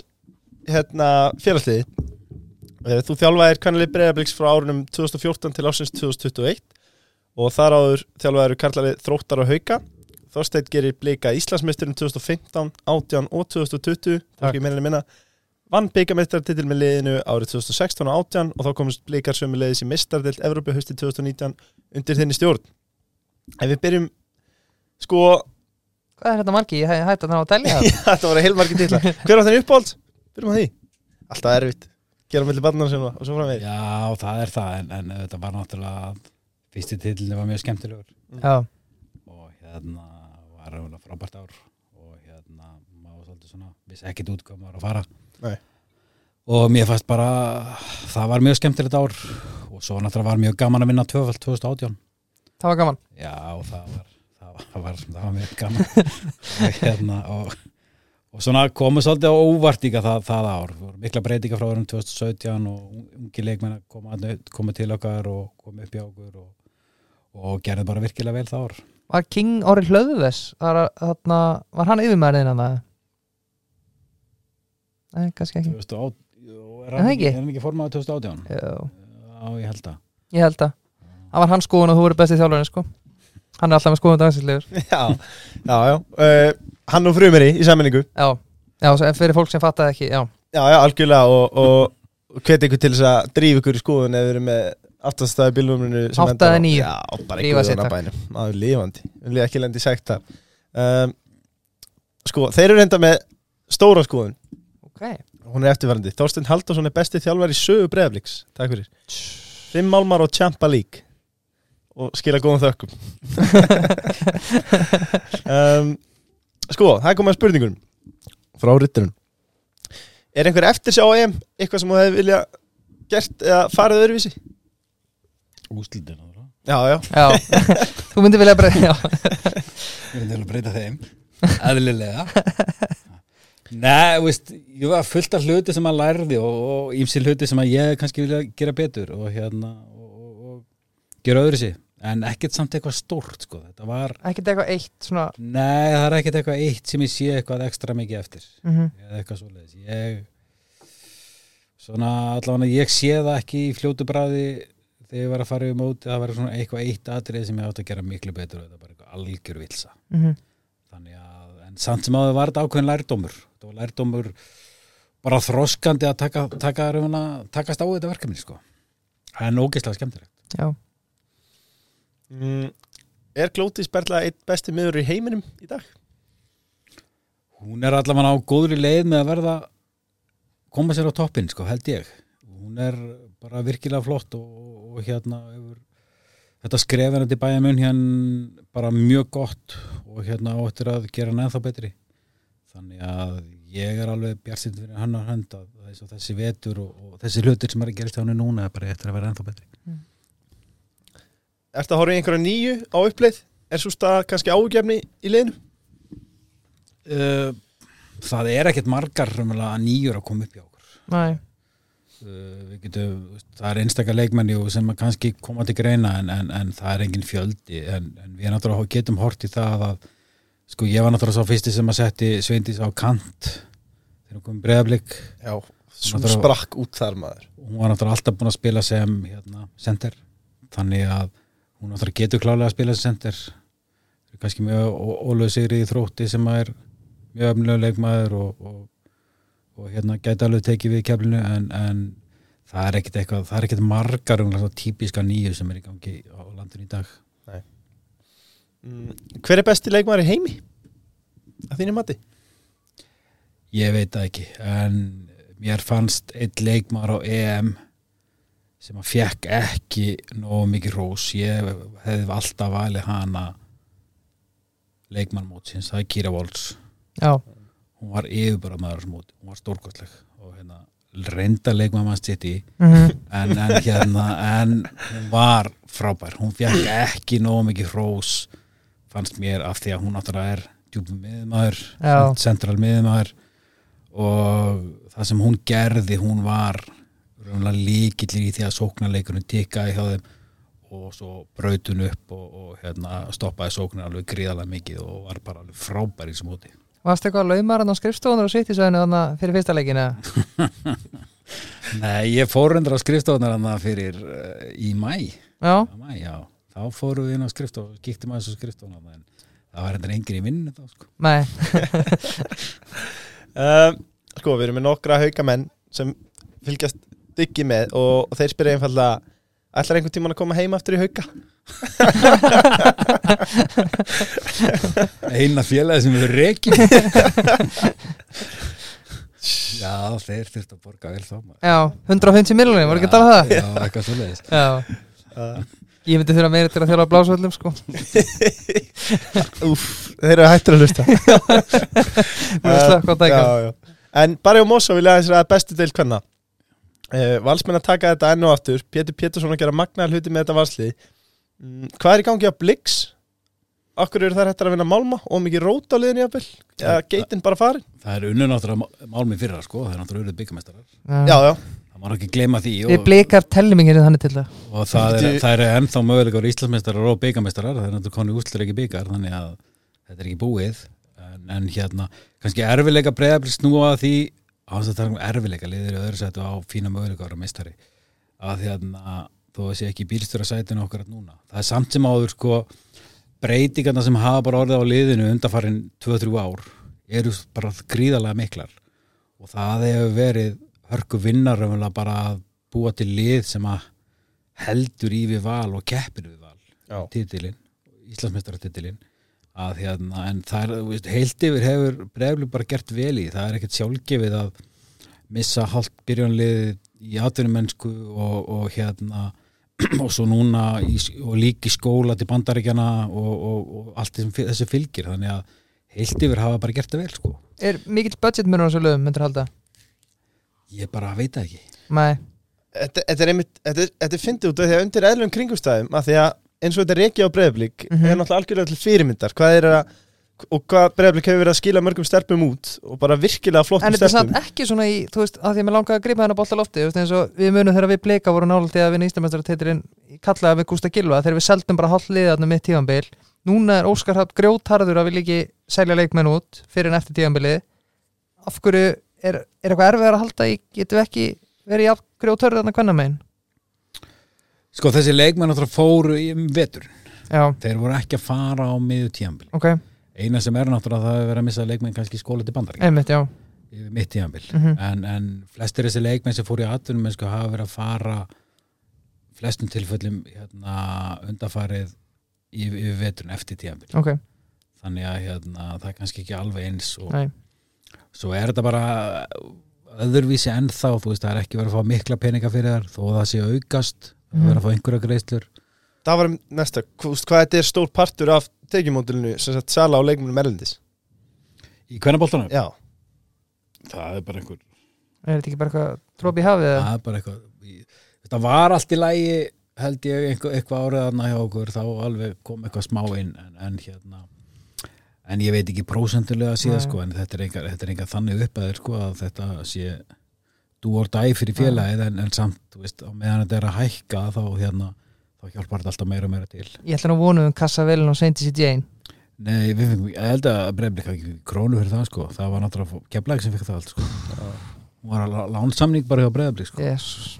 hérna félagsliði uh, þú þjálfaðir kannalið breyðabliks frá árunum 2014 til ásins 2021 og þar áður þjálfaðir karlalið þróttar og hauka. Þorsteinn gerir blika Íslandsmeisturum 2015, 18 og 2020 það er ekki meira en minna vann byggameistartitil með liðinu árið 2016 og 18 og þá komist blikar sömu liðis í mistardelt Evrópu hösti 2019 undir þinni stjórn. Ef við byrjum sko Hvað er þetta margi? Ég hætti að ná að telja. [LAUGHS] Það Þetta voru heilmargir titla Hver var þenni uppáhald? Byrjum á því. Alltaf erfitt. Gera milli barnar sem og svo framvegis. Já, það er það en, en þetta var náttúrulega fyrsti titlinni var mjög skemmtilegur. Já, og hérna var raunverulega frábært ár og hérna maður svolítið svona vissi ekkit út hvað maður var að fara Nei. og mér fannst bara það var mjög skemmtilegt ár. Og svo náttúrulega var mjög gaman að vinna 2018 það var gaman. Já, það var það var, það var, það var mjög gaman. [LAUGHS] Hérna, og, og svona komu svolítið á óvart líka það, það ár. Það voru mikla breytinga frá árum 2017 og ungi leikmenn að koma, þarna- koma til okkar og koma upp í okkur og, og gerði bara virkilega vel það ár. Var King Orri Hlöðves var, þarna, var hann yfirmæriðin hann það? Nei, kannski ekki. 2008 jú, er það hann ekki? ekki, er hann ekki formaður 2018 Já, Já, ég held að ég held að Það var hans skoðun og þú verið bestið þjálfarinn sko. Hann er alltaf með skoðun dagslegur Já, já, já. Uh, Hann og frumeri í sammenningu Já, já, svo fyrir fólk sem fattaði ekki Já, Já, já, algjörlega Og, og, hveti ykkur til þess að drífa ykkur í skoðun við erum með aftastæði bílnumrunu Átta eða níu. Já, bara ykkur takk. bænum. Það er lifandi. Við viljum ekki lendi sagt það um, Sko, þeir eru reynda með stóra skoðun ok. Hún er eftirvarandi Þorstein Halldórsson er besti þjálfar í sögu breyðabliks Takk fyrir. Fimm málmar og Champa League. Og skila góðum þökkum. [LAUGHS] Um, Sko, það er komið að spurningunum. Frá rytturinn Er einhver eftir á EM? Eitthvað sem þú hefði vilja gert Eða farið öðruvísi? Úslitin Já, já, Já, þú myndir vilja Við erum til að breyta þeim. Eðlilega [LAUGHS] Nei, veist, ég var fullt af hluti sem að lærði og, og ímsil hluti sem að ég kannski vilja gera betur og hérna og, og, og gera öðru sig en ekkert samt eitthvað stórt sko. Þetta var, ekkert eitthvað eitt svona nei það er ekkert eitthvað eitt sem ég sé eitthvað ekstra mikið eftir. Mm eða eitthvað svoleiðis. Ég svona allavega ég sé það ekki í fljótu bræði þegar ég var að fara yfir móti það var svona eitthvað eitt atrið sem ég átt að gera miklu betur og þetta var eitthvað algjör vilsa -hmm. þannig að, en samt sem áður var þetta ákveðin lærdómur þetta var lærdómur bara þroskandi að taka, taka, taka takast á þetta verkefni sko. En ógeðslega skemmtilegt. Já, mm, Er Glótis Berla eitt besti miður í heiminum í dag? hún er allavega á góðri leið með að verða koma sér á toppinn sko held ég. Hún er bara virkilega flott og, og hérna hefur þetta skrefin til bæja mun hérna bara mjög gott og hérna áttir að gera hann ennþá betri þannig að ég er alveg bjartinn fyrir hann að henda þessi, þessi vetur og, og þessi hlutir sem er að gerast hjá hann núna er bara eftir að vera ennþá betri Ertu að horfa í einhverja nýju á uppleið? Er svo stað kannski ágefni í liðinu? uh, það er ekkert margar nýjur að koma upp hjá okkur Uh, við getum, það er einstakar leikmenni og sem að kannski koma til greina en, en, en það er engin fjöldi en, en við náttúrulega getum hort í það að sko ég var náttúrulega svo fyrsti sem að setti Sveindís á kant þegar hún kom breyðablík Já, svo sprakk út þar maður. Hún var náttúrulega alltaf búin að spila sem hérna, center. Þannig að hún náttúrulega getur klálega að spila sem center. Kannski mjög ólega sigri í þrótti sem að er mjög öfnilega leikmaður og, og, og hérna gæti alveg tekið við keflinu en, en það er ekkit eitthvað það er ekkit margar um típiska nýju sem er í gangi á landinu í dag Hver er besti leikmaður í heimi? Að þínu mati? ég veit það ekki en mér fannst einn leikmaður á EM sem að fekk ekki nógu mikið rós ég hefði alltaf valið hana leikmannmótsins, það er Kira Volts já, hún var yfirbara maður á móti, hún var stórkostleg og hérna reynda leikmannmann sitt í mm en, en hérna en hún var frábær, hún fekk ekki nógu mikið rós fannst mér af því að hún náttúrulega er djúpum miðmaður, Já. central miðmaður og það sem hún gerði, hún var raunlega líkillir í því að sóknarleikurinn tikkaði hjá þeim og svo brautun upp og, og hérna, stoppaði sóknar alveg gríðalega mikið og var bara alveg frábær í þessum móti Varst eitthvað að laumar hann á skrifstofunar og þannig fyrir fyrsta leikin eða? [LAUGHS] Nei, ég fór endur á skrifstofunar fyrir uh, í mæ Já, Já, mæ, já, þá fórum við inn á skrifstof og kíktum aðeins á skrifstofuna en það var endur engin í vinnu þá sko. nei, Um, [LAUGHS] sko, við erum með nokkra haugamenn sem fylgjast dyggi með og, og þeir spyrja einfallega ætlar einhvern tímann að koma heim aftur í hauga? [LAUGHS] Eina félagi sem við reykjum [LAUGHS] Já, þeir þurft að borga vel þá já, 150 miljonir, voru ekki að tala um það? Já, eitthvað svoleiðis Já, ég myndi þurfa meira til að þjóla blásvöldum sko. [LAUGHS] Úf, þeir eru hættur að hlusta. [LAUGHS] Dækja já, já. En og Mosso vilja aðeins að bestu deil hvenna uh, Valsmenn að taka þetta enn og aftur. Pétur Pétursson að gera magnaðar hluti með þetta valsli. Mm, Hvað er í gangi á Blix? Akkur eru þær hættar að vinna Málma? Og mikið rót á liðinu jafnvel? Eða geitin bara farin? Það er unnu náttúrulega málmi fyrra sko, það er náttúrulega unnið byggamestarar Já, já, Það má ekki gleyma því Við og, blikar tellum ekki þannig til það. Og það, er, það er ennþá möguleikar Íslandsmeistarar og byggamestarar það er náttúrulega konu úslir ekki byggar þannig að þetta er ekki búið. En, en hérna, kannski erfileika breyðabli snúa að því á þess að tala um erfileika liður í öðru sætu á fína möguleikar að meistari. Að hérna, þó að sé ekki bílstjóra sætinu okkar að núna. Það er samt sem áður sko breytingarna sem hafa bara orðið á liðinu undanfarin 2-3 ár eru bara gríðarlega miklar. Og það hefur verið hörku vinnar bara að búa til lið sem að heldur í við val og keppir við val Já. titilinn, Íslandsmeistaratitilinn að hérna, en það er, heilt yfir hefur breyflu bara gert vel í, það er ekkert sjálfgefið að missa hálft byrjanlið í atvinnumennsku og, og hérna [CLEARS THROAT] og svo núna í, og líka í skóla til bandaríkjana og, og, og allt þessu fylgir þannig að heilt yfir hafa bara gert það vel sko. Er mikill budget munur á þessu lögum, myndir halda? Ég bara veit það ekki. Nei, þetta, þetta er einmitt Þetta, er- þetta er fyndið út af því að undir eðlum kringumstæðum að því að eins og þetta reiki á breyðablík Mhm. er náttúrulega algjörlega til fyrirmyndar. Hvað er að og hvað breyðablík hefur verið að skila mörgum stelpum út og bara virkilega En flottum þetta er samt ekki svona í, þú veist, að því að mér langaði að gripa hennar bolta lofti, þú veist, eins og við munum þegar við bleika voru nálægt að vinna Íslamestara kallaði við Gústa Gilva, þegar við seldum bara hálf liðið þarna mitt tífambil, núna er að er, eitthvað erfið að halda í, getum við ekki verið jafn grjótarður þarna hvernig megin Sko þessi leikmenn náttúrulega fóru í um vetur Já, Þeir voru ekki að fara á miður tíambil ok, Eina sem er náttúrulega það er verið að missa leikmenn kannski í skóla til bandarík einmitt, já. Mitt tíambil Mhm. en, en flestir þessi leikmenn sem fóru í atvinnum mennsku hafa verið að fara flestum tilfellum hérna, undarfarið yfir, veturinn eftir tíambil Ok, þannig að hérna, það er kannski ekki alveg eins og nei, svo er þetta bara öðruvísi ennþá, þú veist, það er ekki verið að fá mikla peninga fyrir þar, þó að það sé aukast er verið að fá einhverja greiðslur. Það var næsta, hvað, hvað þetta er stór partur af tekjumódulinu sem sagt sala á leikmennum erlendis? Í hvernaboltanum, já, það er bara einhver er þetta ekki bara eitthvað tróp í hafið eða? það er bara eitthvað þetta var allt í lægi held ég eitthvað, eitthvað árið þarna hjá okkur þá alveg kom eitthvað smá inn en, en hérna en ég veit ekki prósentulega síðan sko en þetta er enga, þetta er enga þannig upp að þér sko að þetta sé do or die fyrir félagið en, en samt, þú veist, á meðan þetta er að hækka þá hérna, þá hjálpar þetta alltaf meira og meira til. Ég ætla nú að vona um kassa velin og sendi sér Jane Nei, við fengum, ég held að breyflik ekki krónu fyrir það sko, það var náttúrulega keflæk sem fikk það allt sko. Hún var að lánsamning bara hjá breyflik sko. Jesus.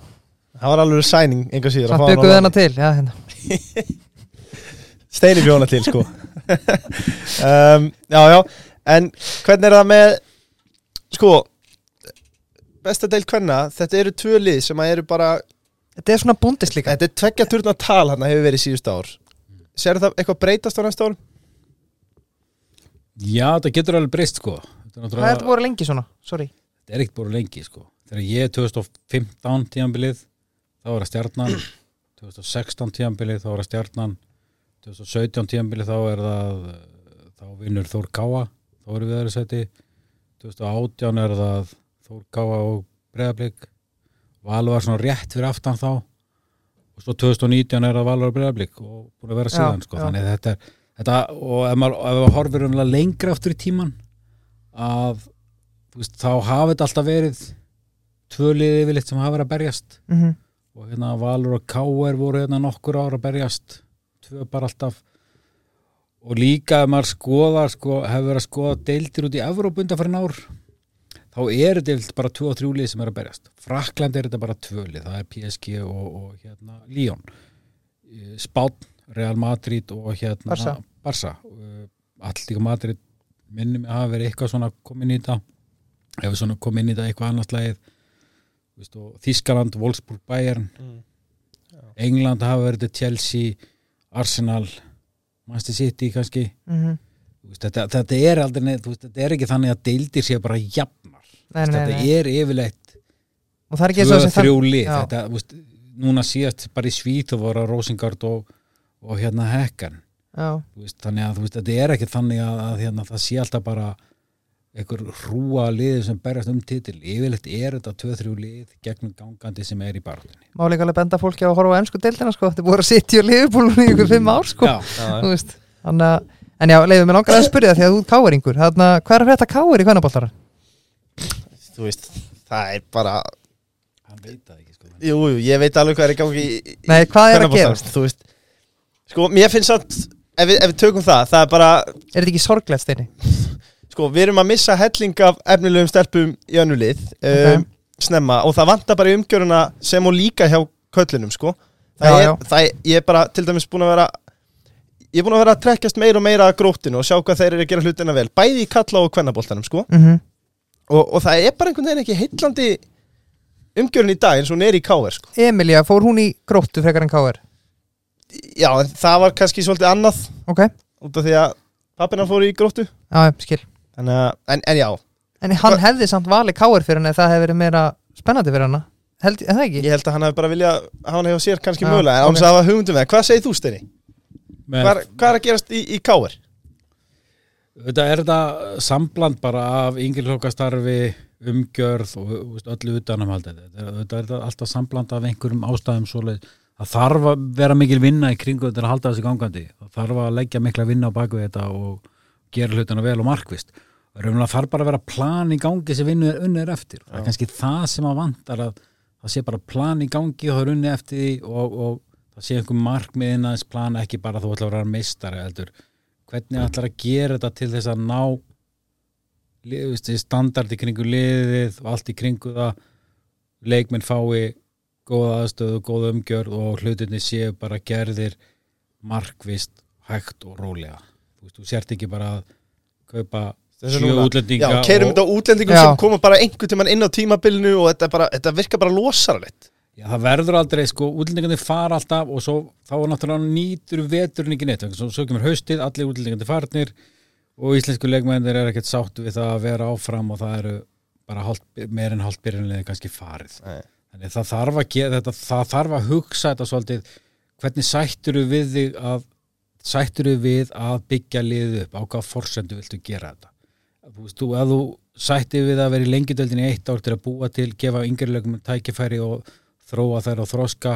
það var alveg sæning einhver síður Samt byggum við hennar til, já, hérna. [LAUGHS] Steini bjóna til sko um, Já, já. En hvernig er það með Sko Besta deil hvenna Þetta eru tvö lið sem að eru bara Þetta er svona búndist líka Þetta er tveggja turna tal hann hefur verið síðust ár. Sér það eitthvað breytast á næsta ár? Já, það getur alveg breyst sko. Þetta er, er voru lengi svona? Sorry. Þetta er ekkert búin lengi sko. Þegar ég 2015 tíðanbilið þá var það stjarnan. [CLEARS THROAT] 2016 tíðanbilið þá var það stjarnan 2017 tíðanbilið þá er það þá vinnur Þór Káa þá erum við aðra seti 2018 er það Þór Káa og Breiðablík Valur var svona rétt fyrir aftan þá. Og svo 2019 er það Valur og Breiðablík og búin að vera síðan sko. þannig þetta er þetta, og ef maður, horfir umlega lengra aftur í tíman að veist, þá hafi þetta alltaf verið tvö liði yfirleitt sem hafa verið að berjast. Mm og hérna Valur og Káer voru hérna nokkur ára að berjast tvö bara alltaf. Og líka ef maður skoða sko, hefur verið að skoða deildir út í Evrópunda fyrir ár þá eru deild bara tvö og þrjú lið sem er að berjast. Frakland er þetta bara tvö lið það er PSG og, og hérna Lyon. Spán, Real Madrid og hérna Barca. Barca. Alltíka Madrid minnum að hafa verið eitthvað svona komin í þetta hefur svona komin inn í þetta eitthvað annars lagið. Þískaland, Wolfsburg, Bayern. Mm. England hafa verið Chelsea, Arsenal Manchester City kannski -hmm. Þú veist, þetta, þetta er aldrei veist, þetta er ekki þannig að deildir sé bara jafnar Nei, nei, þetta nei. er yfirleitt Og það er ekki eins og tvö, þessi þann- þrjú lið Já. þetta, veist, núna síðast bara í Svít og voru Rosengard og, og hérna Hekkan þannig að þetta er ekki þannig að, að hérna, það sé alltaf bara einhver hrúa liði sem berjast um titil. Yfirleitt er þetta tvö, þrjú lið gegnum gangandi sem er í barátunni má líka alveg benda fólki á að horfa á ennsku deildina sko, þetta er búið að sitja og liðbúlunni í ykkur fimm ár sko, en já, leiðum við langar að spyrja það því að þú ert káeringur, hvað er að frétta káir í hvernaboltara? Þú veist, það er bara hann veit það ekki sko. Jú, jú, ég veit alveg hvað er í gangi í- í- Nei, hvað er að veist. Sko, mér finnst að ef við, ef við tökum það, það er bara Er [LAUGHS] Sko, við erum að missa helling af efnilegum stelpum í önnulið um, Ok. snemma og það vantar bara í umgjöruna sem og líka hjá köllinum, sko. Það Já, er, já. Það ég er bara til dæmis búin að vera ég er búin að vera að trekkjast meira og meira að grótinu og sjá hvað þeir eru að gera hlutina vel bæði í kalla og kvennaboltanum, sko. Mm og, og það er bara einhvern veginn ekki heillandi umgjörun í dag eins og hún er í KR, sko. Emilia, fór hún í gróttu frekar en káir? Já, það var kannski svolítið annað Ok, út af því að pappina fór í gróttu. Já, skil Að, en, en já, En hann Hva- hefði samt valið káir fyrir hann eða það hefði verið meira spennandi fyrir hann Held, er það ekki? ég held að hann hefði bara viljað hafa hann hefur sér kannski Já, mögulega, en ok. án þess að hafa hugmyndum með það. Hvað segir þú, Steini? Men, Hvað, er- hvað er að gerast í, í KR? Þetta er þetta sambland bara af yngirlokastarfi, umgjörð og þú veist, öllu utanum haldið. Þetta er, þetta er þetta alltaf sambland af einhverjum ástæðum svoleið. það þarf að vera mikil vinna í kringu þetta að halda þessi gangandi það þarf að leggja mikla vinna á baku þetta og gera hlutina vel og markvist raunlega þarf bara að vera plan í gangi sem vinnu er unnið eftir. Það er kannski það sem að vantar að það sé bara plan í gangi og það er unnið eftir því og, og það sé einhver markmiðin aðeins plan ekki bara þú ætlar að vera meistari heldur. Hvernig ætlar að gera þetta til þess að ná li- þú veist, standard í kringu liðið og allt í kringu það? Leikmenn fái góða aðstöðu, góða umgjörð og hlutinni séu bara gerðir markvist, hægt og rólega. Þú veist, þú sért ekki bara að kaupa. Útlendinga Já, keirum og, þetta á útlendingum Já. sem koma bara einhvern tímann inn á tímabilinu og þetta, bara, þetta virkar bara losaralegt. Já, það verður aldrei, sko, útlendingandi fara alltaf og svo, þá er náttúrulega nýtur veturinn ekki neitt, svo, svo kemur haustið allir útlendingandi farnir og íslensku leikmennir er ekkert sáttu við það að vera áfram og það eru bara hálft, meir en hálft byrjunlega kannski farið. Nei. þannig það þarf að gera þetta það þarf að hugsa þetta svolítið hvernig sættur við þig að sættur við að byggja liðið upp? Á hvað forsendu viltu gera þetta þú veist, þú, að þú sættir við að vera í lengjudeldinni í eitt ár til að búa til gefa yngrilegum tækifæri og þróa þær og þroska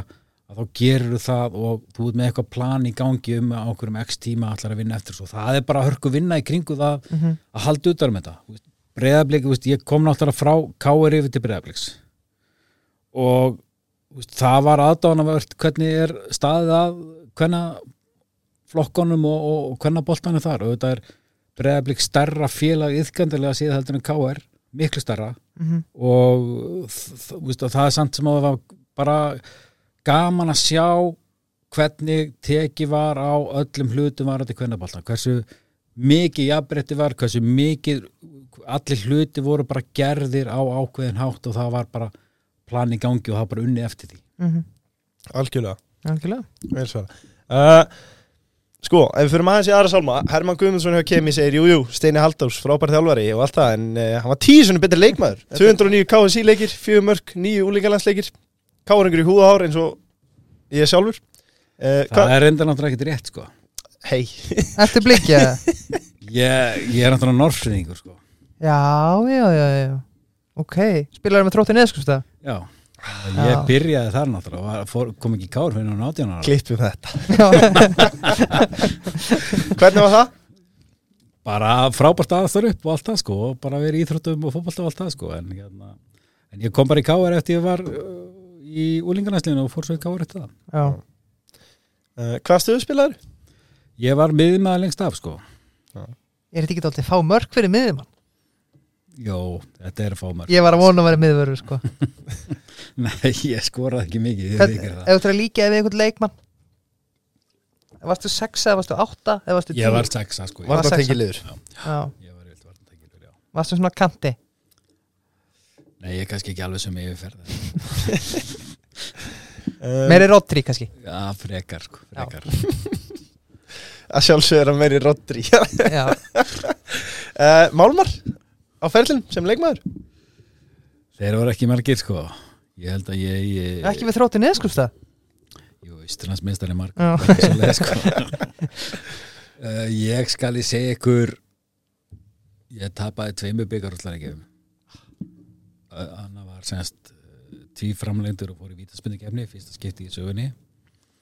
að þá gerur það og þú ert með eitthvað plan í gangi um að okkur um x tíma allar að vinna eftir svo. Það er bara hörku vinna í kringu það Mhm. að halda utar með þetta. Breyðablík, ég kom náttúrulega frá Káir yfir til breyðablíks og veist, það var aðdánavert hvernig er staðið að hvenna flokkonum og, og, og hvenna boltanum þar. Og þetta er breyðablík stærra félag yðkandilega síðan heldur en Káir miklu stærra Mhm. og þ- þ- þú veist, og það er samt sem að það var bara gaman að sjá hvernig teki var á öllum hlutum var þetta kvennabolta hversu mikið jafnbretti var hversu mikið allir hluti voru bara gerðir á ákveðin hátt og það var bara plan í gangi og það var bara unni eftir því Mhm. Algjörlega, Algjörlega. vel svara uh, Sko, ef við fyrir maður í aðra sálma Herman Guðmundsson hjá Kemi segir Jú, jú, Steini Halldórs, frábær þjálfari og allt það En uh, hann var tíu svona betri leikmaður 209 KSI leikir, 4 mörg, 9 úlíkalandsleikir Káringur í húða ár eins og ég sjálfur. Uh, það er enda náttúrulega ekkert rétt sko. Hei, Ertu blikja? [LAUGHS] ég, ég er náttúrulega norfriðingur sko. Já, já, já, já. Ok, spilaður með tróttin eða já, Já. Ég byrjaði þar náttúrulega og var- fór, kom ekki í kár fyrir náttúrulega 18 ára. Klippum þetta. Já, Hvernig var það? bara frábært aðstöður upp og allt það sko og bara verið íþróttum og fótbolta og allt það sko en, hérna, en ég kom bara í káar eftir ég var uh, í úlingarnæslinu og fór svo í káar eftir það. Já. Uh, hvað stöðu spilaður? ég var miðmaður lengst af sko. Er þetta ekki dálítið fá mörg fyrir miðjumann? Jó, þetta er fámar Ég var að vona að vera miðvörður sko. [LAUGHS] Nei, ég skoraði ekki mikið ég Hvern, Ef það. þú ætlar að líka við einhvern leikmann Varstu sexa eða varstu átta eða varstu tíu? Ég var sexa sko. Var Var það sexa? tengið liður? Já, Ég var vilt varnartækilur, já. Varstu svona kanti? Nei, ég er kannski ekki alveg sem yfirferð Uh, [LAUGHS] Meiri Rodri kannski? Já, frekar sko, frekar. Að sjálfsögur að meiri Rodri. Já, uh, [LAUGHS] Málmar á ferlinn sem leikmaður? Þeir voru ekki margir sko. Ég held að ég, ég ekki við tróttin eða Jú, Íslandsmeistari marg Já. Svoleiðis, sko. uh, [LAUGHS] Ég skal ég segja ykkur Ég tapaði tveimur byggar allar ekki Anna var semst tví framlengdur og fór í vítaspindikefni fyrsta skipti í sögunni.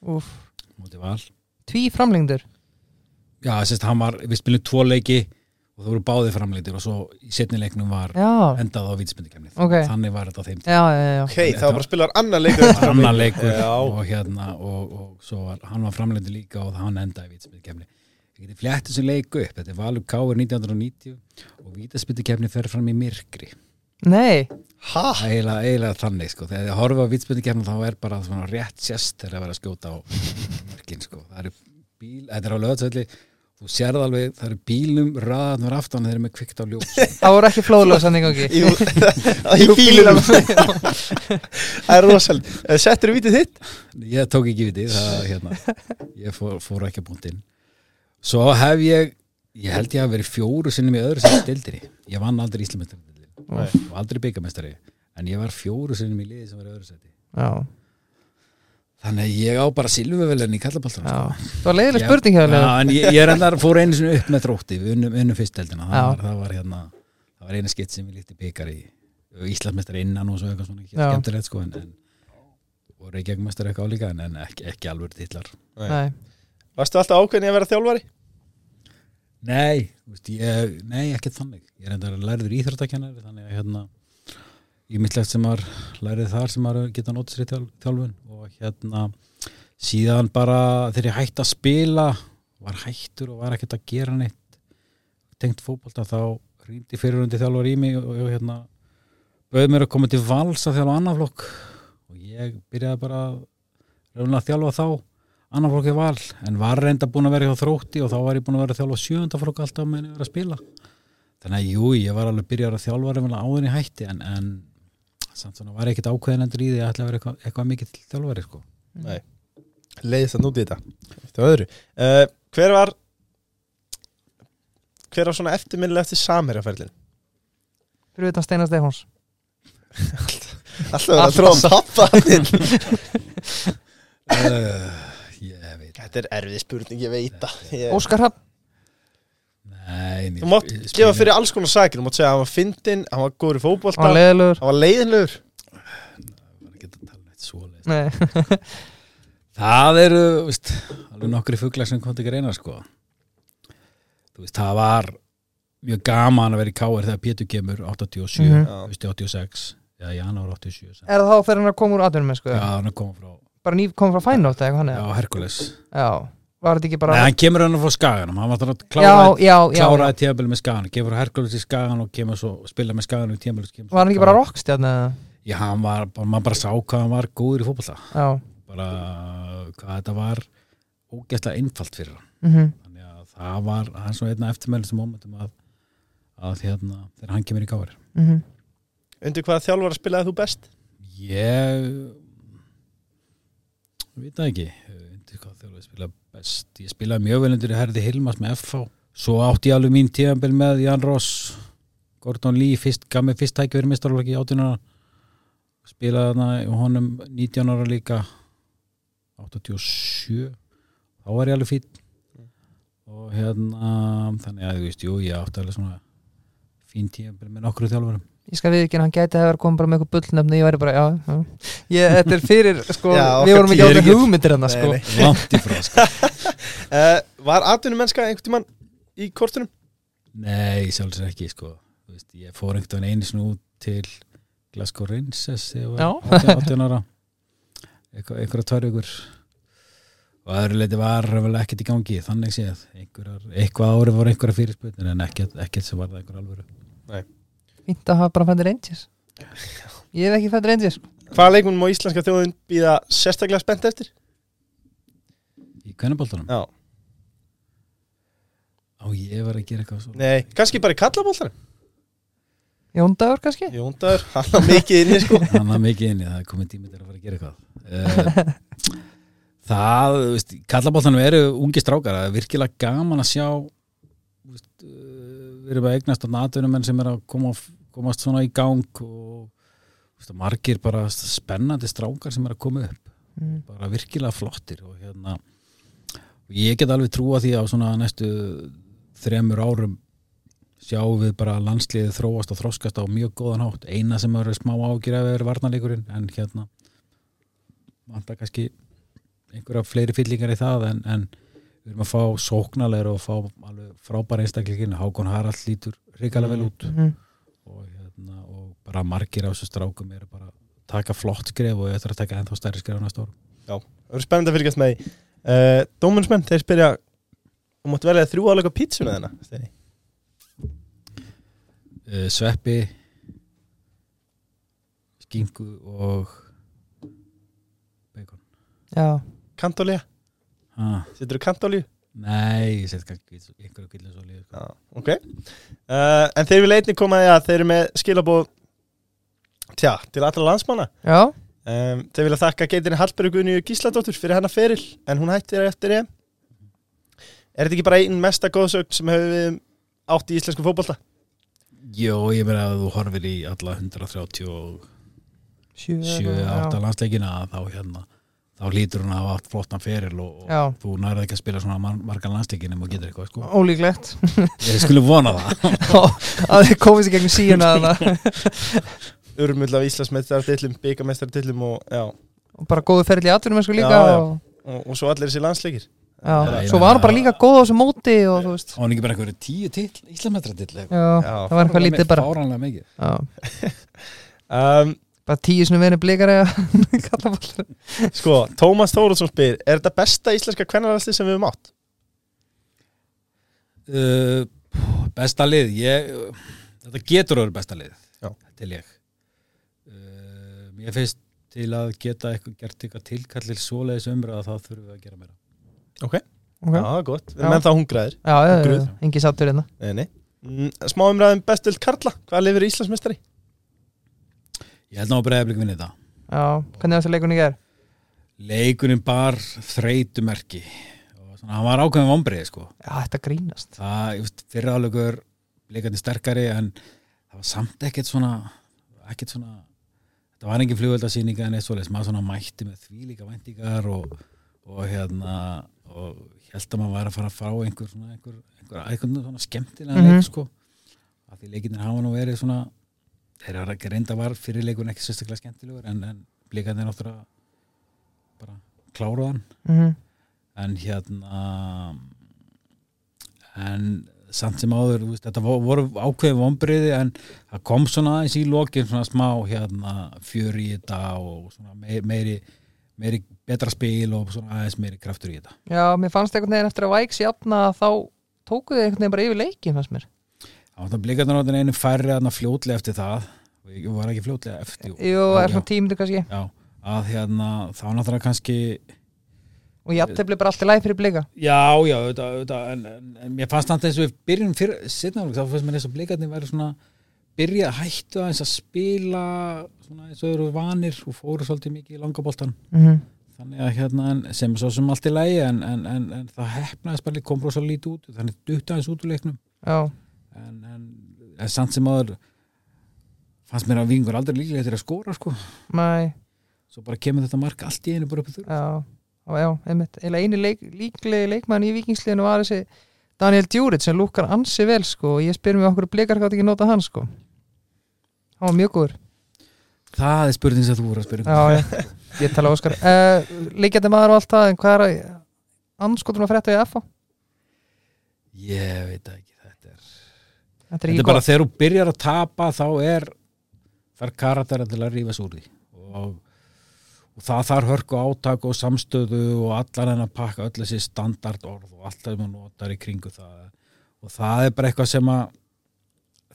Mútið val. Tví framlengdur Já, semst hann var, við spilum tvo leiki og það voru báði framlengdur og svo í setni leiknum var Já, endað á vítaspindikefni Ok. þannig var þetta á þeim já, já, já. Ok, það var bara að spila annar leikur. [LAUGHS] Annar leikur og hérna og, og svo var, hann var framlendur líka og hann endaði vítaspindikefni ég geti flétt þessu leiku upp, þetta er Valur Káur 1990 og vítaspindikefni fer fram í myrkri. Nei, ha? eiginlega, eiginlega þannig sko, þegar þið horfa á vítaspindikefni þá er bara svona rétt sérst þegar að vera að skjóta á mörkin sko, það eru bíl, þetta er á lögatsvelli þú sérð alveg, það eru bílum raðanur aftan þeir eru með kvikt á ljós. [LAUGHS] Það voru ekki flóðlösa í gangi. Jú, [LAUGHS] í bílunum það er rosalega uh, settur þú vítið þitt? ég tók ekki vitið það, hérna, ég fór, fór ekki að búnt inn svo hef ég ég held ég að verið fjóru sinnum í öðru sem stildinni, ég vann aldrei Íslamestari og aldrei byggamestari en ég var fjóru sinnum í liði sem var í öðru seti Já, þannig að ég á bara silfuvelin í kallabaltan já. Það var leiðileg spurning hjá Já, ég, ég er endar fór einu sinni upp með þrótti við unnum, unnum fyrst deildina. Það var, það var hérna það var eina skitt sem við líkti byggar í. Íslandsmeistari innan og svo eitthvað svona ekki skemmtilegt sko en, en, og Reykjavík eitthvað álíka en, en ekki, ekki alveg titlar. Nei, Varstu alltaf ákveðin að vera þjálfari? Nei, ég, nei, ekki þannig. Ég er enda læriður íþróttakennari þannig að hérna ég mittlegt sem maður lærið þar sem maður geta notið sér í þjál, þjálfun og hérna síðan bara þegar ég hætti að spila var hættur og var ekkert að gera neitt tengt fótbolta þá rýndi fyrirundi þjálfur í mig og, og hérna bauð mér að koma til vals að þjálfa annan flokk. Og ég byrjaði bara að þjálfa þá annan flokki val en var reynda búin að vera hjá þrótti og þá var ég búin að vera að þjálfa sjönda flokk alltaf meðan ég var að spila. Þannig að jú, ég var alveg byrjar að þjálfa áðurinn í hætti en, en samt svona var ekkert ákveðin endur í því að ætla að vera eitthvað, eitthvað mikið til þjálfari sko. Nei. Leiðist að núti þetta Þetta var öðru. Uh, Hver var Hver var svona eftirminnilega eftir samherjaferlin? fyrir utan Steinar Stefáns. [LAUGHS] Alltaf að tróða pappa þinn. uh, [LAUGHS] ég veit. Þetta er erfið spurning, ég veit Óskar Hafn, Nei, Þú mátt gefa fyrir alls konar sakir. Þú mátt segja að hann var fyndinn, hann var góður í fótbolta. Hann var leiðilegur Hann var leiðinlegur. Nei, [LAUGHS] Það eru, veist, alveg nokkri fuglar sem kom til að reyna sko. Þú veist, það var mjög gaman að vera í K.R. þegar Pétur kemur 87, Mhm. þú veist, 86 eða janúar 87 sem- er það þá fyrir hann að koma úr atvinnum sko? Já, hann er komið frá bara ný kom frá fænótt eða eitthvað hann já, Herkules já, var þetta ekki bara Nei, hann kemur hann frá Skaganum, hann var þannig að já, kláraði, já, já, kláraði tíðabili með Skagan kemur frá Herkules í Skagan og kemur svo spila með Skagan og tíðabili var hann ekki bara rockstjarn eða? Já, hann var, bara- maður bara sá hvað hann var góður í fótbolta. Já, bara hvað þetta var ógeðslega einfalt fyrir hann. Mhm. Þannig að það var það er svona einna eftirmælistum momentum að, að hérna, þegar hann kemur í káir. Mhm. Undir hvaða þjálfara spilaði þú best? ég veit það ekki. Undir hvað þjálfur spila best. Ég spilaði mjög vel undir Herði Hilmas með FH svo átti ég alveg mín tíðanbel með Jan Ross. Gordon Lee fyrst, gaf mig fyrst mistarflokki í 18 ára. Spilaði og honum 19 ára líka. 87 þá var ég alveg fýtt og hérna þannig að þú veist, jú, ég átti alveg svona fín tíðanbel með nokkru þjálfurum ég skal við ekki hann gæti að vera komið bara með eitthvað bullnefni ég væri bara, já, já. Ég, þetta er fyrir, [LAUGHS] sko, Já, við vorum ekki átta ekki- hugmyndir hann, Nei, sko nei. langt í frá [LAUGHS] sko. Uh, var atvinnumennska einhvern tímann í kortunum? Nei, sjálfsög ekki sko. Þú veist, ég fór einhvern veginn einu sinni út til Glasgow Rangers þegar ég var 18, 18 ára eitthvað, einhverja tvær ykkur og aðra leiti var vel ekkert í gangi þannig séð, einhverjar, eitthvað ári voru einhverja fyrirspötnir en ekkert, ekkert sem var það einhver alvöru fínt að hafa bara fættir Rangers. Ég hef ekki fættir Rangers Hvaða leikmunum á íslenska þjóðin býða sérstaklega spennt eftir? í kvennaboltanum? Já. á ég var að gera eitthvað svo. Nei, kannski bara í kallabóltanum Jóndagur kannski? Jóndagur, hann var mikið inni sko. [LAUGHS] Hann var mikið inni, það er komið tími til að fara að gera eitthvað. Eh, það, kallabóltanum eru ungi strákar, það er virkilega gaman að sjá þú veist, eh, við erum að eignast að atvinnumenn sem er að koma, komast svona í gang og veist, margir bara spennandi strákar sem er að koma upp Mm. bara virkilega flottir og hérna og ég get alveg trúa því að á svona næstu þremur árum sjáum við bara landsliðið þróast og þroskast á mjög góðan hátt eina sem eru smá ágjur ef er varnarleikurinn en hérna vantar kannski einhverja fleiri fyllingar í það en, en við erum að fá sóknarlegur og fá alveg frábæra einstaklingin Hákon Harald lítur hrikalega vel út. Mhm. og, hérna, og bara margir af þessu strákum eru bara að taka flott skref og ég ætla að taka ennþá stærri skref á næsta árum. Það verður spennandi að fylgjast með því. Uh, Dómunsmenn, þeir spyrja Þú mátt velja þrjú álega pítsuna þennan uh, Sveppi Skingu og Bacon. Já, Kantólía, ah, setur þú kantólíu? Nei, ég set kannski einhverju gillin svo líka Já, ok. Uh, En þeir vil einnig koma að því að þeir eru með skilabóð Tja, til allra landsmanna. Já, um, Þeir vilja þakka geitinni Hallberg Gunni Gísladóttur fyrir hennar feril En hún hættir eftir EM. Er þetta ekki bara einn mesta góðsögn sem hefur við átt í íslensku fótbolta? Jó, ég meina að þú horfir í alla 137 sjö, 8 landsleikina þá hérna þá hlýtur hún að hafa átt flottan feril og, og þú nærði ekki að spila svona mar margan landsleikin og getur eitthvað sko. Ólíklegt. [LAUGHS] Ég skulle vona það. Að þið komið sér gegnum síuna. [LAUGHS] Urmull af Íslandsmeistartillum, byggamestartillum og já, og bara góðu ferli í atvinnum líka Já, já. og, og, og svo allir þessi landsleikir. Já, svo var hann bara líka góð á þessu móti og þú veist. Og hann ekki bara einhverju tíu til Íslandsmetra til já, það var eitthvað lítið bara. fáranlega mikið [LAUGHS] bara tíu að [LAUGHS] kalla ball Sko, Tómas Þóruðsson spyr Er þetta besta íslenska kvennarlandsli sem við höfum átt? uh, besta lið ég, þetta getur orður besta lið Já. til ég uh, ég finnst til að geta eitthvað gert eitthvað tilkallir svoleiðis umræða þá þurfum við að gera meira Ok, Ok. já, gott Við Já. erum ennþá hungraðir já, já, já, Guð. engi sattur hérna Nei, nei Mm, Smá umræðum bestöld Karla Hvað lifir Íslandsmeistari? Ég held ná að breyða blik vinni þetta. Já, hvernig var þessi leikunni ger leikurinn bar þreytumerki. Hann var ákveðin vombriði sko. Já, þetta grínast. Það, fyrir álegur leikandi sterkari en það var samt ekkert svona ekkert svona það var engin flugveldasýninga en eitt svoleiðis. Maður svona mætti með því líka væntingar og, og hérna og held að maður væri að fara að fá einhver svona einhver, einhver, einhver svona skemmtilega Mhm. leik sko. Að því leikinnir hafa nú verið svona þeir eru ekki reynda var fyrir leikurinn ekki sérstaklega skemmtilegur en, en blíkandi náttúrulega bara kláruð hann. Mm en hérna en samt sem áður veist, þetta vo- voru ákveði vombriði en það kom svona aðeins í lokin svona smá hérna fjör í þetta og svona meiri, meiri, meiri betra spil og svona aðeins meiri kraftur í þetta. Já, mér fannst einhvern veginn eftir að Væks jafna þá tóku þið einhvern veginn bara yfir leikin fannst mér Það það blikarnar á einu færri að fljótlega eftir það. Og var ekki fljótlega eftir jú. svona tímyndu kannski. Já, að hérna þá náttúrulega kannski og jafntefli bara allt í læg fyrir blika Já, já, auðvitað, auðvitað en, en, en mér fannst þannig eins og við byrjum fyrir setna áleik, þá fannst mér eins og blikarnir væri svona byrja að hættu aðeins að spila svona eins og eru vanir og fóru svolítið mikið í langaboltan mm -hmm. þannig að hérna, en, sem svo sem allt í lægi en, en, en, en það hefnaðist bara kom en, samt sem aður fannst mér að vingur aldrei líklega til að skora sko, mæ, svo bara kemur þetta mark allt í einu bara upp í þurr. Já. Já, einmitt, eini leik, líklegi leikmann í vikingsliðinu var þessi Daniel Djuric sem lúkar ansi vel sko. Og ég spyr mér okkur blikar gátt ekki nota hann sko. Hann var mjög góður. Það er spurning sem þú voru að spyrja um. já, já, ég tala Óskar. Uh, leikjandi maður og allt það en hvað er anskotum að frétta í FA Ég veit ekki, þetta er Þetta er bara þegar þú byrjar að tapa þá er þar karatera til að rífa úr því. Og, og það þarf hörku átak og samstöðu og allan en að pakka öll þessi standard orð og allt það sem maður notar í kringu það. Og það er bara eitthvað sem að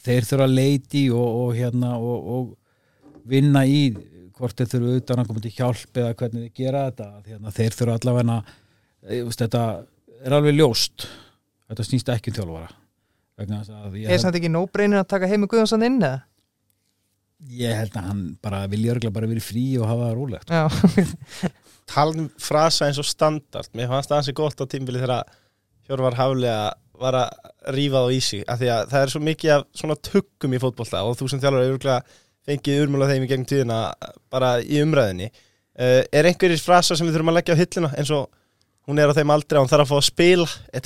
þeir þurfa að leiti og, og hérna og, og vinna í hvort þeir þurfa utan að koma til hjálp eða hvernig þeir gera þetta. Að hérna, þeir þurfa allavega e, veist, þetta er alveg ljóst. Þetta snýst ekki um þjálfara er samt ekki nóbreynir að taka heimi Guðjónsson inn eða? Ég held að hann bara vilja örgulega bara verið frí og hafa það rólegt. já, [LAUGHS] Talum um frasa eins og standard Mér fannst það ansi gott á tímbili þegar Hjörvar Haflega var að rífa þá í sig af því að það er svo mikið af svona tuggum í fótbolta og þú sem þjálfur er örgulega fengið urmjöla þeim í gegnum tíðina bara í umræðinni uh, Er einhverjir frasa sem við þurfum að leggja á hillina eins og hún er á þeim aldrei og hún þarf að fá að spila er.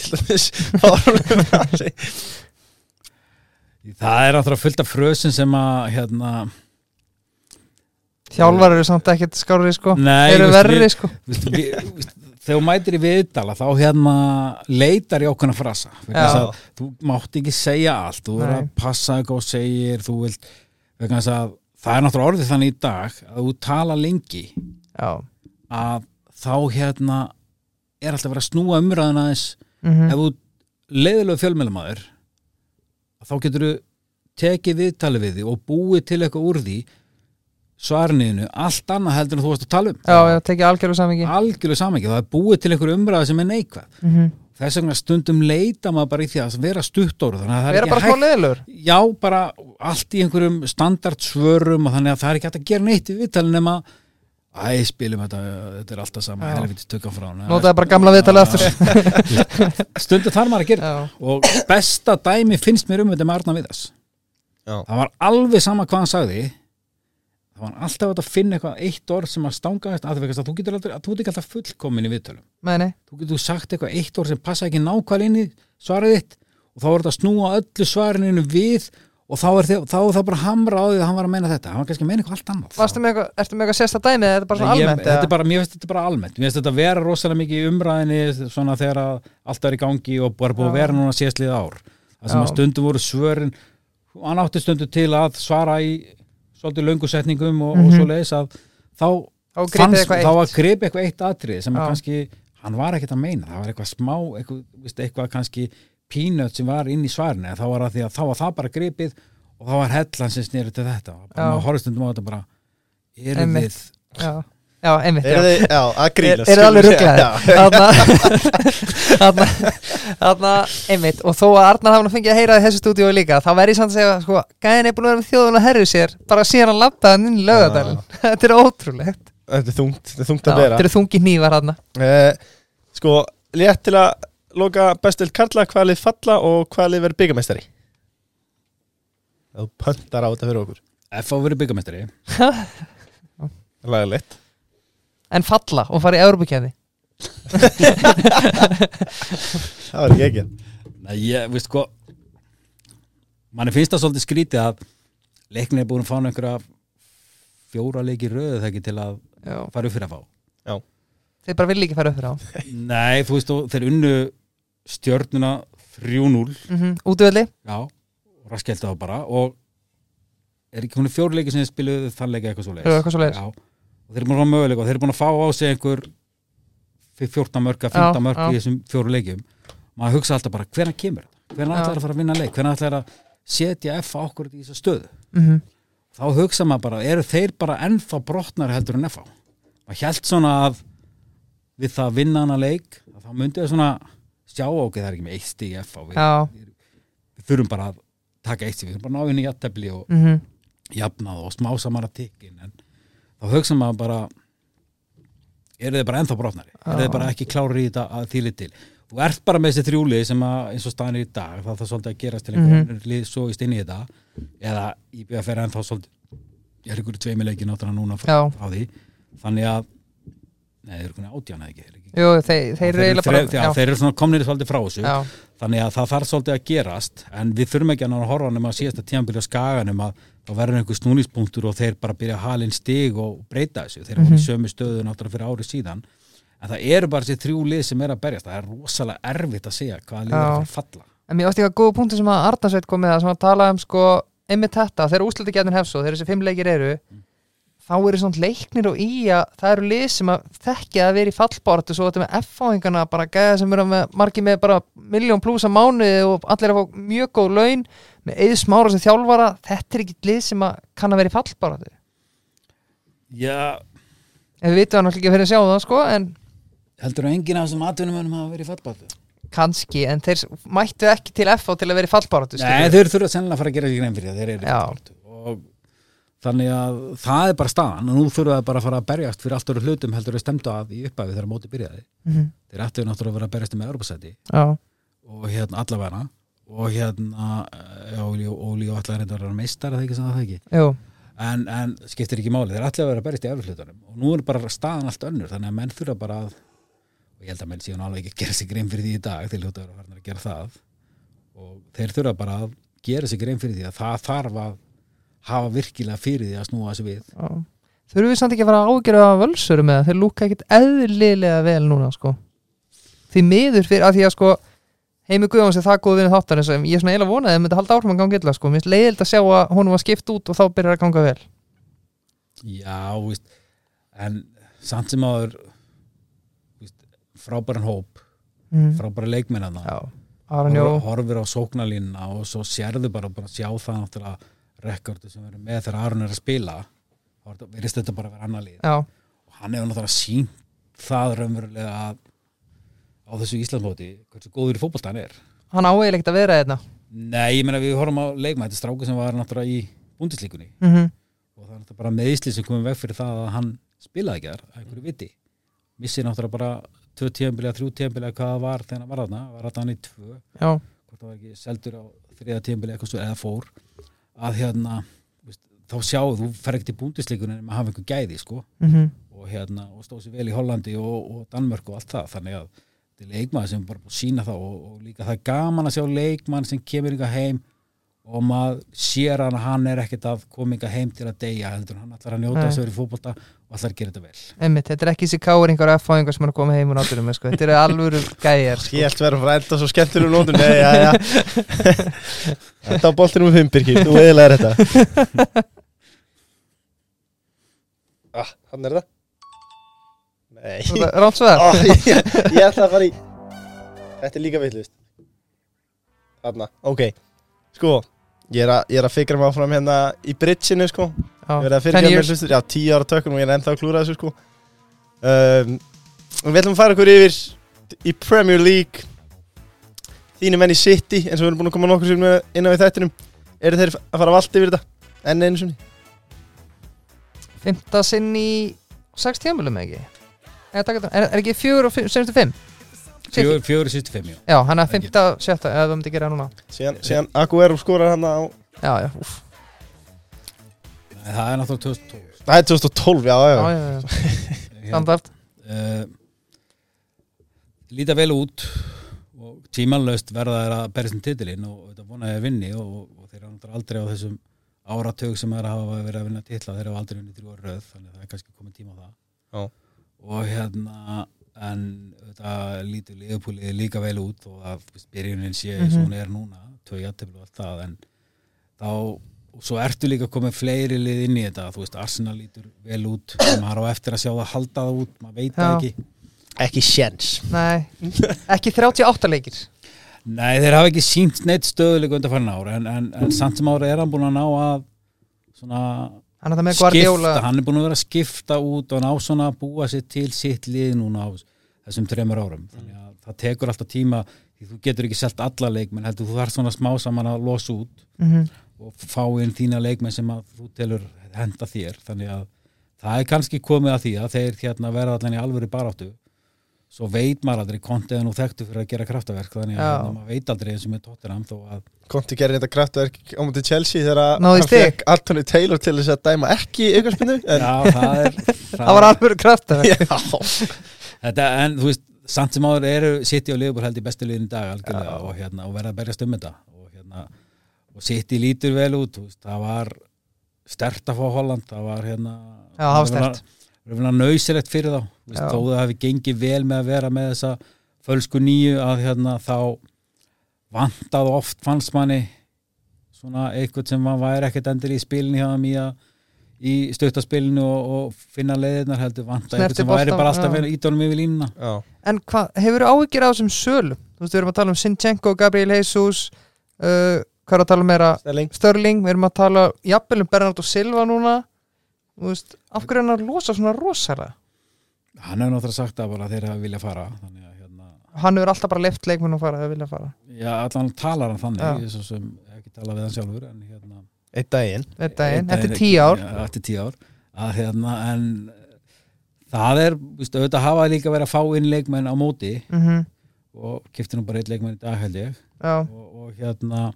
[LAUGHS] Það er náttúrulega fullt af frösin sem að hérna, þjálfar eru samt ekkert skári sko. Nei, eru veist, verri við- sko. veist, við, veist, þegar þú mætir í viðdala þá hérna leitar í ákveðna frasa. Vegna þess að Þú mátt ekki segja allt, þú verður að passa hvað þú segir, þú vilt, vegna þess að það er náttúrulega orðið þannig í dag að þú tala lengi já, að þá hérna er alltaf verið að snúa umræðina aðeins. Mm ef þú leiðilegu fjölmjölamæður þá getur þú tekið viðtali við því og búið til eitthvað úr því svarniðinu, allt annað heldur en þú varst að tala um. Já, já, tekið algjörðu samingi algjörlega saman það er búið til einhver umræða sem er neikvæð. Mm -hmm. þess vegna stundum leita maður bara í því að vera að það er vera bara hægt leðilur já, bara allt í einhverjum standardsvörum og þannig að það er ekki hægt að gera neitt í viðtali nema æ, spilum þetta, þetta er alltaf sama. Helviti tökka frá notaði bara gamla viðtalið aftur. Stundum þarf maður að gera já, og besta dæmi finnst mér um þetta með Arna Viðas það var alveg sama hvað hann sagði. Það var alltaf að finna eitthvað eitt orð sem að stanga að, að þú getur aldrei, að þú ert ekki alltaf fullkomin í viðtölum. Meni, þú getur sagt eitthvað eitt orð sem passa ekki nákvæmlega inn í svarið þitt. Og þá er þetta að snúa öllu svarinu við og þá er, þið, þá er það bara hamra á því að hann var að meina þetta. Hann var kannski að meina eitthvað allt annað. Varstu með eitthvað, eitthvað sérsta dæmi eða er þetta bara svona ég, almennt? er bara, mér finnst þetta bara almennt. Mér finnst þetta vera rosalega mikið í umræðinni svona þegar að allt er í gangi og bara búið að vera núna síðastlið ár. Það sem Já. að stundum voru svörin hann átti stundum til að svara í svolítið löngu setningum og, Mhm. og svo leiðis að þá fannst, þá var gripið eitthvað eitt atrið sem að kannski, hann var ekkert að meina. Það var eitthvað smá, eitthvað, eitthvað kannski peanut sem var inn í svarinu en þá var, að því að, þá var það bara gripið og þá var hellan sem snýri til þetta. Og bara Já. maður horfði stundum á þetta bara eru við Já, já einmitt Er já. þið, já, að Er, grínast er alveg rugglaðir [LAUGHS] Þarna einmitt. Og þó að Arnar hafði fengið að heyra í þessu stúdíu líka þá verði ég samt að segja, sko, gæðin er búin að vera með þjóðun að herru sér, bara síðan hann labbaði hann inn í lögadalinn, [LAUGHS] þetta er ótrúlegt. Þetta er þungt, þetta er þungt að bera. Þetta eru þungi hnífar hann Eh, Sko, létt til að loka bestild Karla, hvaða lið falla og hvaða lið verður byggamestari Þú pöntar á þetta fyrir okkur. F á verið byggamestari [LAUGHS] Lagalegt. En falla og fara í Európa-kefni [LAUGHS] Það var ekki ekki. Nei, ég, veist sko manni finnst það svolítið skrítið að leiknir er búin að fá einhverja fjóra leiki röðu það ekki til að Já. fara upp fyrir að fá þeir bara vilja ekki fara upp fyrir á Nei, þú veist, og þeir unnu stjörnuna 3-0 mm útvöldi, já, og raskeldi það bara og er ekki hún er fjóra leiki sem þeir spiluðu þann leiki eitthvað svo. Já, og þeir eru búin að möguleika og þeir eru búin að fá á sig einhver 14 mörka, 15 Já, mörka já. í þessum fjóru leikjum maður hugsa alltaf bara, hvernig kemur hvernig Já. ætlar að fara að vinna leik? hvernig ætlar að setja F á okkur í þessa stöðu? mm þá hugsa maður bara, eru þeir bara ennþá brotnar heldur en F á? maður held svona að við það að vinna hana leik að þá myndi það svona sjá okkur það er ekki með eitt stig í F við, já, við þurfum bara að taka eitt stig, við þurfum bara að ná inn í jafntefli og mm jafnað og smá samara tikkin en þá hugsa maður bara eru þeir bara ennþá brotnari? Eru þeir bara ekki klári í þetta að þýli til þú ert bara með þessi þrjúli sem að eins og staðan er í dag það þarf svolítið að gerast til einhver Mhm. mm lið sóist inn í þetta eða í BFR ennþá svolítið ég er ykkur tveimileiki náttúrulega núna frá, frá því þannig að nei, þeir eru konið átján eða ekki, þeir, ekki. Jú, þeir, þeir eru eiginlega bara já, þeir eru komnir svolítið frá þessu. Já, þannig að það þarf svolítið að gerast en við þurfum ekki að ná að horfa nema að síðasta tíðanbyrja skaganum að þá verður einhver snúningspunktur og þeir bara byrja að halin stig og breyta þessu, þeir eru Mhm. í sömu stöðu náttúrulega fyrir ári síðan. En það eru bara þessi þrjú lið sem er að berjast. Það er rosalega erfitt að segja hvaða lið er Já. að að falla. En mér átti eitthvað góða punktu sem að Arnarsveit kom með það að tala um sko þá eru svona leiknir og í að það eru lið sem að þekkja að vera í fallbáratu svo þetta með F-fáingana bara gæða sem eru með margi með bara miljón pluss að mánuði og allir að fá mjög góð laun með eða smára sem þjálfara þetta er ekki lið sem að kann að vera í fallbáratu Já, en við vitum hann ekki fyrir að sjá það sko en heldur að enginn af þessum atvinnumönnum hafa verið í fallbáttu kannski, en þeir mættu ekki til FH til að vera í fallbáratu Nei, þeir þurfa sennilega að fara að gera þannig að það er bara staðan og nú þurfa það bara að fara að berjast fyrir allt öru hlutum heldur að stemta að í upphafi þegar móti byrjaði. Mm -hmm. þeir ættu náttúrulega að vera að berjast með Europasæti Já, og hérna allavega. Og hérna eh, Óli og allar reynda að vera meistar eða ekki sem það ekki? En, en skiptir ekki máli, þeir ætla að vera að berjast í efrihlutunum og nú er bara staðan allt önnur þannig að menn þurfa bara að og ég held að menn síðan alveg ekki að gera sig grein fyrir því í dag þeir hljóta að farin að gera það. Og þeir þurfa bara að gera sig grein fyrir því að það þarf að hafa virkilega fyrir því að snúa þessu við. Já. Þurfum við samt ekki að fara að ágjöra völsurum með það? Þeir lúka ekkit eðlilega vel núna sko. Því miður fyrir að því að sko Heimi Guðjóns er það góð vinni þáttar sem ég er svona eiginlega vonaði að það myndi halda áfram að ganga illa sko. Mér finnst leiðild að sjá að honum var skipt út og þá byrjar að ganga vel. Já, víst, en samt sem áður frábæran hóp mm. frábæra Jó. Horfir á sóknalínuna og svo sérðu bara, bara sjá það náttúrulega rekordu sem verður með þegar Aron er að spila þá er þetta- þetta bara að vera annar Já, og hann hefur náttúrulega sínt það raunverulega að á þessu Íslandsmóti hversu góður í fótbolta hann er. Hann áeil ekkert að vera hérna. Nei, ég meina við horfum á leikma þetta er stráku sem var náttúrulega í búndislíkunni mm -hmm. og það er náttúrulega bara meðisli sem komum veg fyrir það að hann spilaði ekki þar, að einhverju viti. Missi náttúrulega bara tvö tíðanbili þrjú tíðanbili hvað það var þegar hann var þarna var þetta hann í tvö. Já, hvort það var ekki seldur á þriða tíðanbili eitthvað svo eða fór að hérna þá sjáu þú fer ekki til búndisleikunni en maður hafa einhver gæði sko. Mm og hérna og stóð sér vel í Hollandi og, og Danmörk og allt það. Þannig að þetta er leikmaður sem bara búið að sína það og, og líka það er gaman að sjá leikmann sem kemur ykkar heim og maður sér hann að hann er ekkert að kominga heim til að deyja heldur hann ætlar að njóta þess að vera í fótbolta og ætlar að gera þetta vel. Einmitt, þetta er ekki þessi káringar og F-fáingar sem er að koma heim úr náttúrum sko. þetta eru alvöru gæjar sko. Ég verið að fara að enda svo skemmtilegum nótum Nei, já, já. Þetta á boltinum með Fimbirki, þú eðilega er þetta. [LAUGHS] Ah, hann er það? Nei. Ránsveðar Ó, ég, ég ætla að fara í Þetta er líka veitlust Þarna, ok Sko, ég er, að, ég er að fikra mig áfram hérna í bridginu sko Ég verði að fyrirgeða mér hlustur, já, tíu ára tökum og ég er ennþá að klúra þessu sko um, Við ætlum að fara okkur yfir í Premier League Þínu menn í City, eins og við erum búin að koma nokkur sem inn á í þættinum Eru þeir að fara vallt yfir þetta? Enn einu sinni Fymta sinn í 6 tíamölu með ekki? Er, er ekki fjögur og 75? Fjóri sýstu fimm, já. Já, hann er 5. setta eða það myndi gera núna. Síðan, síðan Aguero skorar hann á... Já, já, úf. Það er náttúrulega 2012. Það er 2012, já, já. Já, já, já. [LAUGHS] Standard. Eh, uh, Lítið vel út og tímanlaust verða þeirra að berja sem um titilinn og þetta vonaði að vinni og, og þeir eru aldrei á þessum áratög sem þeirra hafa verið að vinna titla þeirra hafa aldrei vinni þrjóra röð þannig að það er kannski komið tíma á það. Já. Og hérna en þetta lítur liðupúlið líka vel út og að þú veist, byrjunin sé eins og hún er núna tvö jættefli og allt það en þá og svo ertu líka komið fleiri lið inn í þetta þú veist Arsenal lítur vel út [COUGHS] maður á eftir að sjá það halda það út maður veit það ekki. Ekki sjens Nei, ekki 38 leikir. Nei, þeir hafa ekki sínt neitt stöðuleik undan farin ára en, en, en samt sem ára er hann búin að ná að svona Hann er það með Guardiola. Skipta, hann er búin að vera að skipta út og ná svona að búa sér til sitt lið núna á þessum tremur árum. Þannig að það tekur alltaf tíma því þú getur ekki selt alla leikmenn heldur þú þarf svona smá saman að losa út Mhm. og fá inn þína leikmenn sem að þú telur henda þér. Þannig að það er kannski komið að því að þeir hérna verða allan í alvöru baráttu svo veit maður aldrei kontið er nú þekktu fyrir að gera kraftaverk þannig að Já. hérna, maður veit aldrei eins og með Tottenham þó að Konti gerir þetta kraftverk á mútið Chelsea þegar Náði hann fekk Anthony Taylor til þess að dæma ekki aukarspinnu en já, það er [LAUGHS] Það var alveg kraft já, þetta, en þú veist, samt sem áður eru City og Liverpool held í bestu liðin í dag algjörlega og, hérna, og verða að berjast um þetta. Og, hérna, og City lítur vel út þú veist, það var stert að fá Holland það var hérna Já, það var sterkt. nöysilegt fyrir þá Já. þó það hefði gengið vel með að vera með þessa fölsku nýju að hérna, þá vantað oft fannst manni svona eitthvað sem maður væri ekkert endur í spilinu hjá þeim í að í stöttaspilinu og, og finna leiðirnar heldur vanta eitthvað sem væri bara alltaf ídólum yfir línuna já. En hvað, hefur þú áhyggjur á þessum sölum? Þú veist, við erum að tala um Sinchenko, Gabriel Jesus uh, Hvað er að tala um meira? Stelling Störling, við erum að tala jafnvel um Bernardo Silva núna Þú veist, af hverju er hann að losa svona rosalega? Hann hefur náttúrulega sagt að bara þeir hafa vilja fara þannig að hérna, Hann hefur alltaf bara left leikmenn að fara eða vilja fara. Já, allan talar hann þannig ég svo sem hef ekki talað við hann sjálfur en hérna Eitt daginn. Einn, Einn eftir daginn tíu ár. já, eftir tíu ár. Að hérna en það er, víst, auðvitað hafa líka verið að fá inn leikmenn á móti mm og kipti nú bara eitt leikmenn í dag held ég. Já, og, og hérna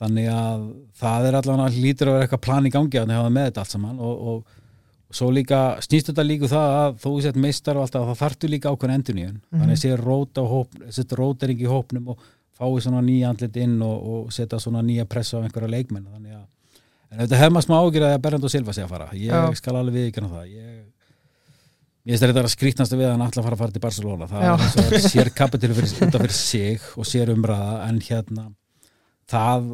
þannig að það er allan að lítur að vera eitthvað plan í gangi að hafa með þetta allt saman og, og, og svo líka snýst þetta líka um það að þó sett meistar og alltaf það þartu líka ákveðin endurníun Mhm. þannig að sé róta hóp, setja rótering í hópnum og fái svona nýja andlit inn og, og setja svona nýja pressa á einhverja leikmenn þannig að en þetta hefði maður smá ágjur að Berend og Silva sé að fara ég Já. skal alveg viðkjöna það ég Ég veist að þetta er að skrýtnast við að hann að fara að fara til Barcelona það Já. er eins og [LAUGHS] að sér kapitilu fyrir, út af fyrir sig og sér umræða en hérna það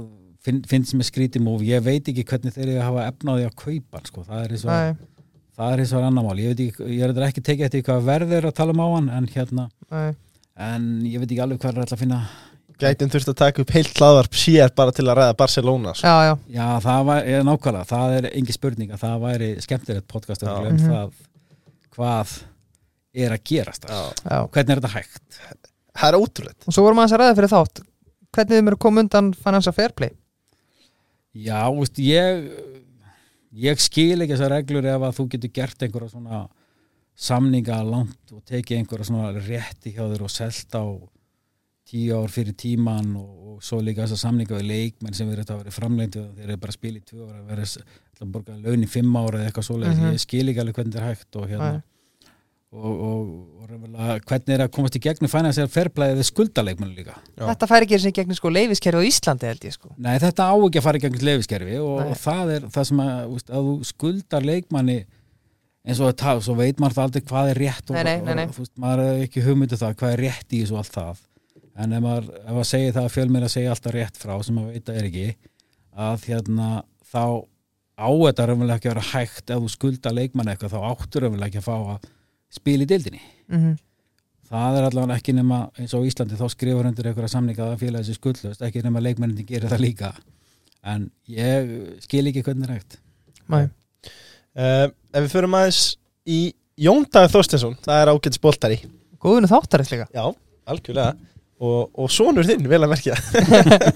finn, finnst mér skrítið múf ég veit ekki hvernig þeir eru að hafa efnaði að kaupa sko. það er eins og það er eins og annar mál, ég veit ekki, ég er ekki tekið eftir hvað verður er að tala um á hann en hérna, nei. en ég veit ekki alveg hvað er alltaf að finna. Gætin þurft að taka upp heilt hlaðvarp sér bara til að ræða Barcelona sko. Já, já, já, það var, ég, nákvæmlega, það er engi spurning að það væri skemmtilegt podcast um Mhm. það hvað er að gerast hvernig er þetta hægt? Það er ótrúlegt. Og svo vorum aðeins að ræða fyrir þátt. Hvernig þið mér að koma undan Financial Fair Play? Já, veist, ég ég skil ekki þessar reglur ef að þú getur gert einhverja svona samninga langt og tekið einhverja svona rétti hjá þér og selt á tíu ár fyrir tíman og, og svo líka þessar samninga við leikmenn sem verður þetta að vera framleindu þeir eru bara að spila í tvö ára verður að borga laun í fimm ára eða eitthvað svoleiðis, Mhm. ég skil ekki alveg hvernig þetta er hægt og hérna Nei. Og, og, og raunverulega hvernig er að komast í gegnum financial fairplay við skuldaleikmann líka? Já. Þetta færi ekki sem gegnum sko leifiskerfi á Íslandi held ég sko. Nei, þetta á ekki að fara í gegnum leifiskerfi og, og það er það sem að, úst, að þú skuldar leikmanni eins og það, svo veit maður það aldrei hvað er rétt og, Nei, nei, nei, og veist, maður er ekki hugmyndu það, hvað er rétt í þessu og allt það. En ef maður, ef maður segir það að fjölmir að segja alltaf rétt frá sem maður veit að er ekki að hérna þá á þetta raunverulega ekki að vera hægt. Ef þú skulda leikmann eitthvað þá áttur raunverulega ekki að fá að spila í deildinni. Mm það er allavega ekki nema eins og Íslandi þá skrifur undir einhverja samninga að félagi sér skuldlust ekki nema leikmennin gerir það líka. En ég skil ekki hvernig er hægt. Nei. uh, Ef við förum aðeins í Jóndagur Þorstensson, það er ágætis boltari. Góðinu þáttarins líka Já, algjörlega. Og, og sonur þinn, vel að merkja.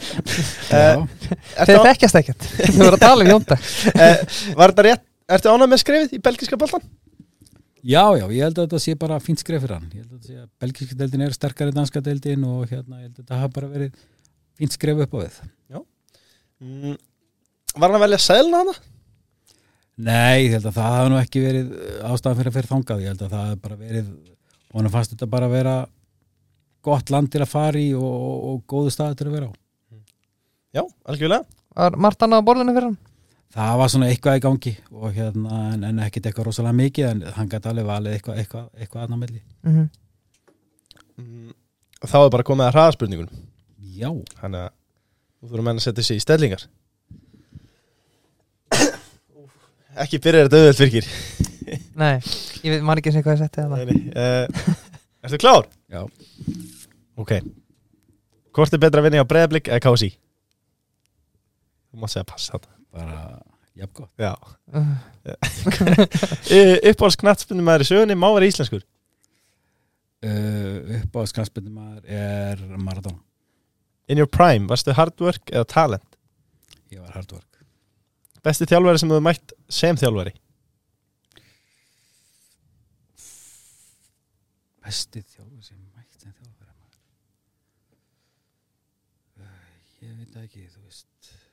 [LAUGHS] Ertu Þeir þekkjast ekkert. Þau voru að tala um Jónda eh, Var þetta rétt, ertu ánægð með skrefið í belgiska boltan? Já, já, ég held að þetta sé bara fínt skref fyrir hann. Ég held að þetta sé að belgíska deildin er sterkari en danska deildin og hérna, ég held að þetta hafa bara verið fínt skref upp á við. Mm, var hann að velja selna hana? Nei, ég held að það hafa nú ekki verið ástæðan fyrir að fyrir þangað, ég held að það hafa bara verið honum fannst þetta bara að vera gott land til að fara í og, og, og góðu staði til að vera á. Já, algjörlega. Var margt annað á borðinu fyrir hann? Það var svona eitthvað í gangi og hérna, en, en ekkit eitthvað rosalega mikið en hann gæti alveg valið eitthvað eitthvað, eitthvað annar melli Mm mm, Þá er bara komið að hraðaspurningun já, Þannig að þú þurfum menn að setja sig í stellingar. Ekki byrjar þetta auðvöld virkir Nei, ég veit maður ekki sem hvað ég setti. Uh, Ertu klár? já, Ok. Hvort er betra að vinna á breyðablik eða KSI? Þú mátt segja pass þetta bara jafn gott. Já. [LAUGHS] Uh, Uppáhalds knattspundum maður í sögunni má vera íslenskur. Uh, upp á skanspindum maður er Maradona. In your prime, varstu hard work eða talent? ég var hard work. Besti þjálfari sem þú mætt sem þjálfari? Besti þjálfur sem mætt sem þjálfur maður uh, ég veit það ekki þú veist bara náttúrulega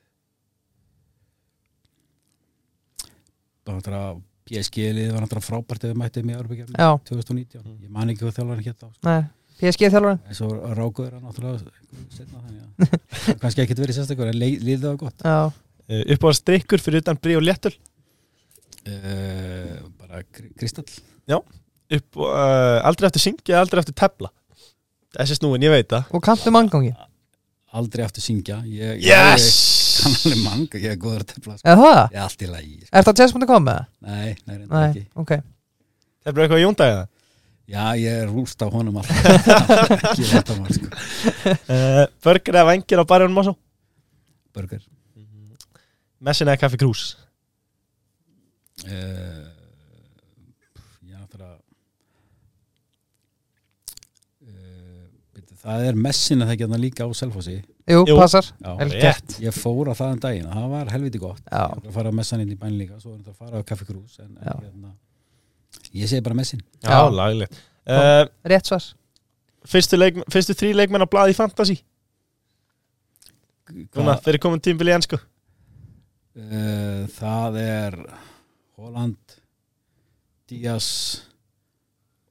PSG-lið var náttúrulega frábært ef við mættið með Já, 2019 ég man ekki hvað þjálfur hann hétt á nei PSG þjálfarinn. En svo rákuður hann náttúrulega setna þannig að kannski ekkert verið sérstakur en liðið var gott. Já, uh, Uppáhalds drikkur fyrir utan brí og léttul uh, bara kri- kristall. Upp, uh, Aldrei eftir syngja, aldrei eftir tefla. Þessi snúin, ég veit það. Og kantu manngangi aldrei aftur syngja ég, ég, ég kann alveg manga, ég er góður að tefla sko. Eða það? ég er allt í lagi sko. Er það með það? nei, nei, nei, ekki ok Tefla eitthvað í jóndagið já, ég er rúst á honum alltaf [LAUGHS] ekki þetta maður sko. uh, Burger eða vengir á barjónum og svo burger Messin eða kaffi krús uh, já, náttúrulega uh, byrju, það er messin að það geta líka á Selfossi. Jú, Jú. passar. Gert. ég fór á það en daginn. Það var helviti gott. Já. að fara að messan inn í bæn líka svo var þetta að fara á kaffi krús en, en hérna, ég segi bara messin. Já, Já. lagilegt uh, Rétt svar. fyrstu, leik, fyrstu þrý leikmenn á blaði Fantasy? Núna, fyrir komin tímbil í ennsku Uh, það er Holland Díaz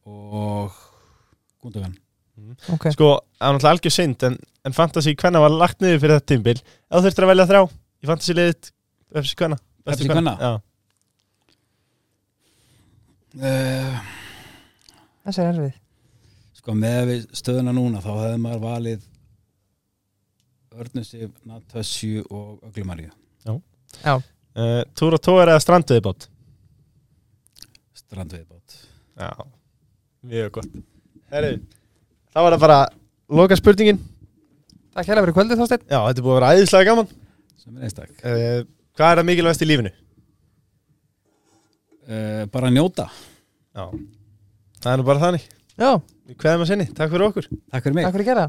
og Gundogan Ok, Sko, það er náttúrulega algjör synd en, en Fantasy hvenna var lagt niður fyrir þetta tímbil Ef þú þurftir að velja þrjá í Fantasy liðið Pepsi hvenna Pepsi kvenna? Já, uh, þessi er erfið. Sko með við stöðuna núna þá hefði maður valið Örnusif, Natasju og Öglumaríu Já, uh, Túr og tóar eða strandveðibót Strandveiðbátt Já, mjög gott. Herri, þá var það bara loka spurningin. Takk hérlega fyrir kvöldið þásteinn Já, þetta er búið að vera æðislega gaman. Sem er einstak uh, Hvað er það mikilvægast í lífinu? uh, Bara að njóta. Já, það er nú bara þannig. Já, Við kveðum að sinni, takk fyrir okkur. Takk fyrir mig. Takk fyrir gera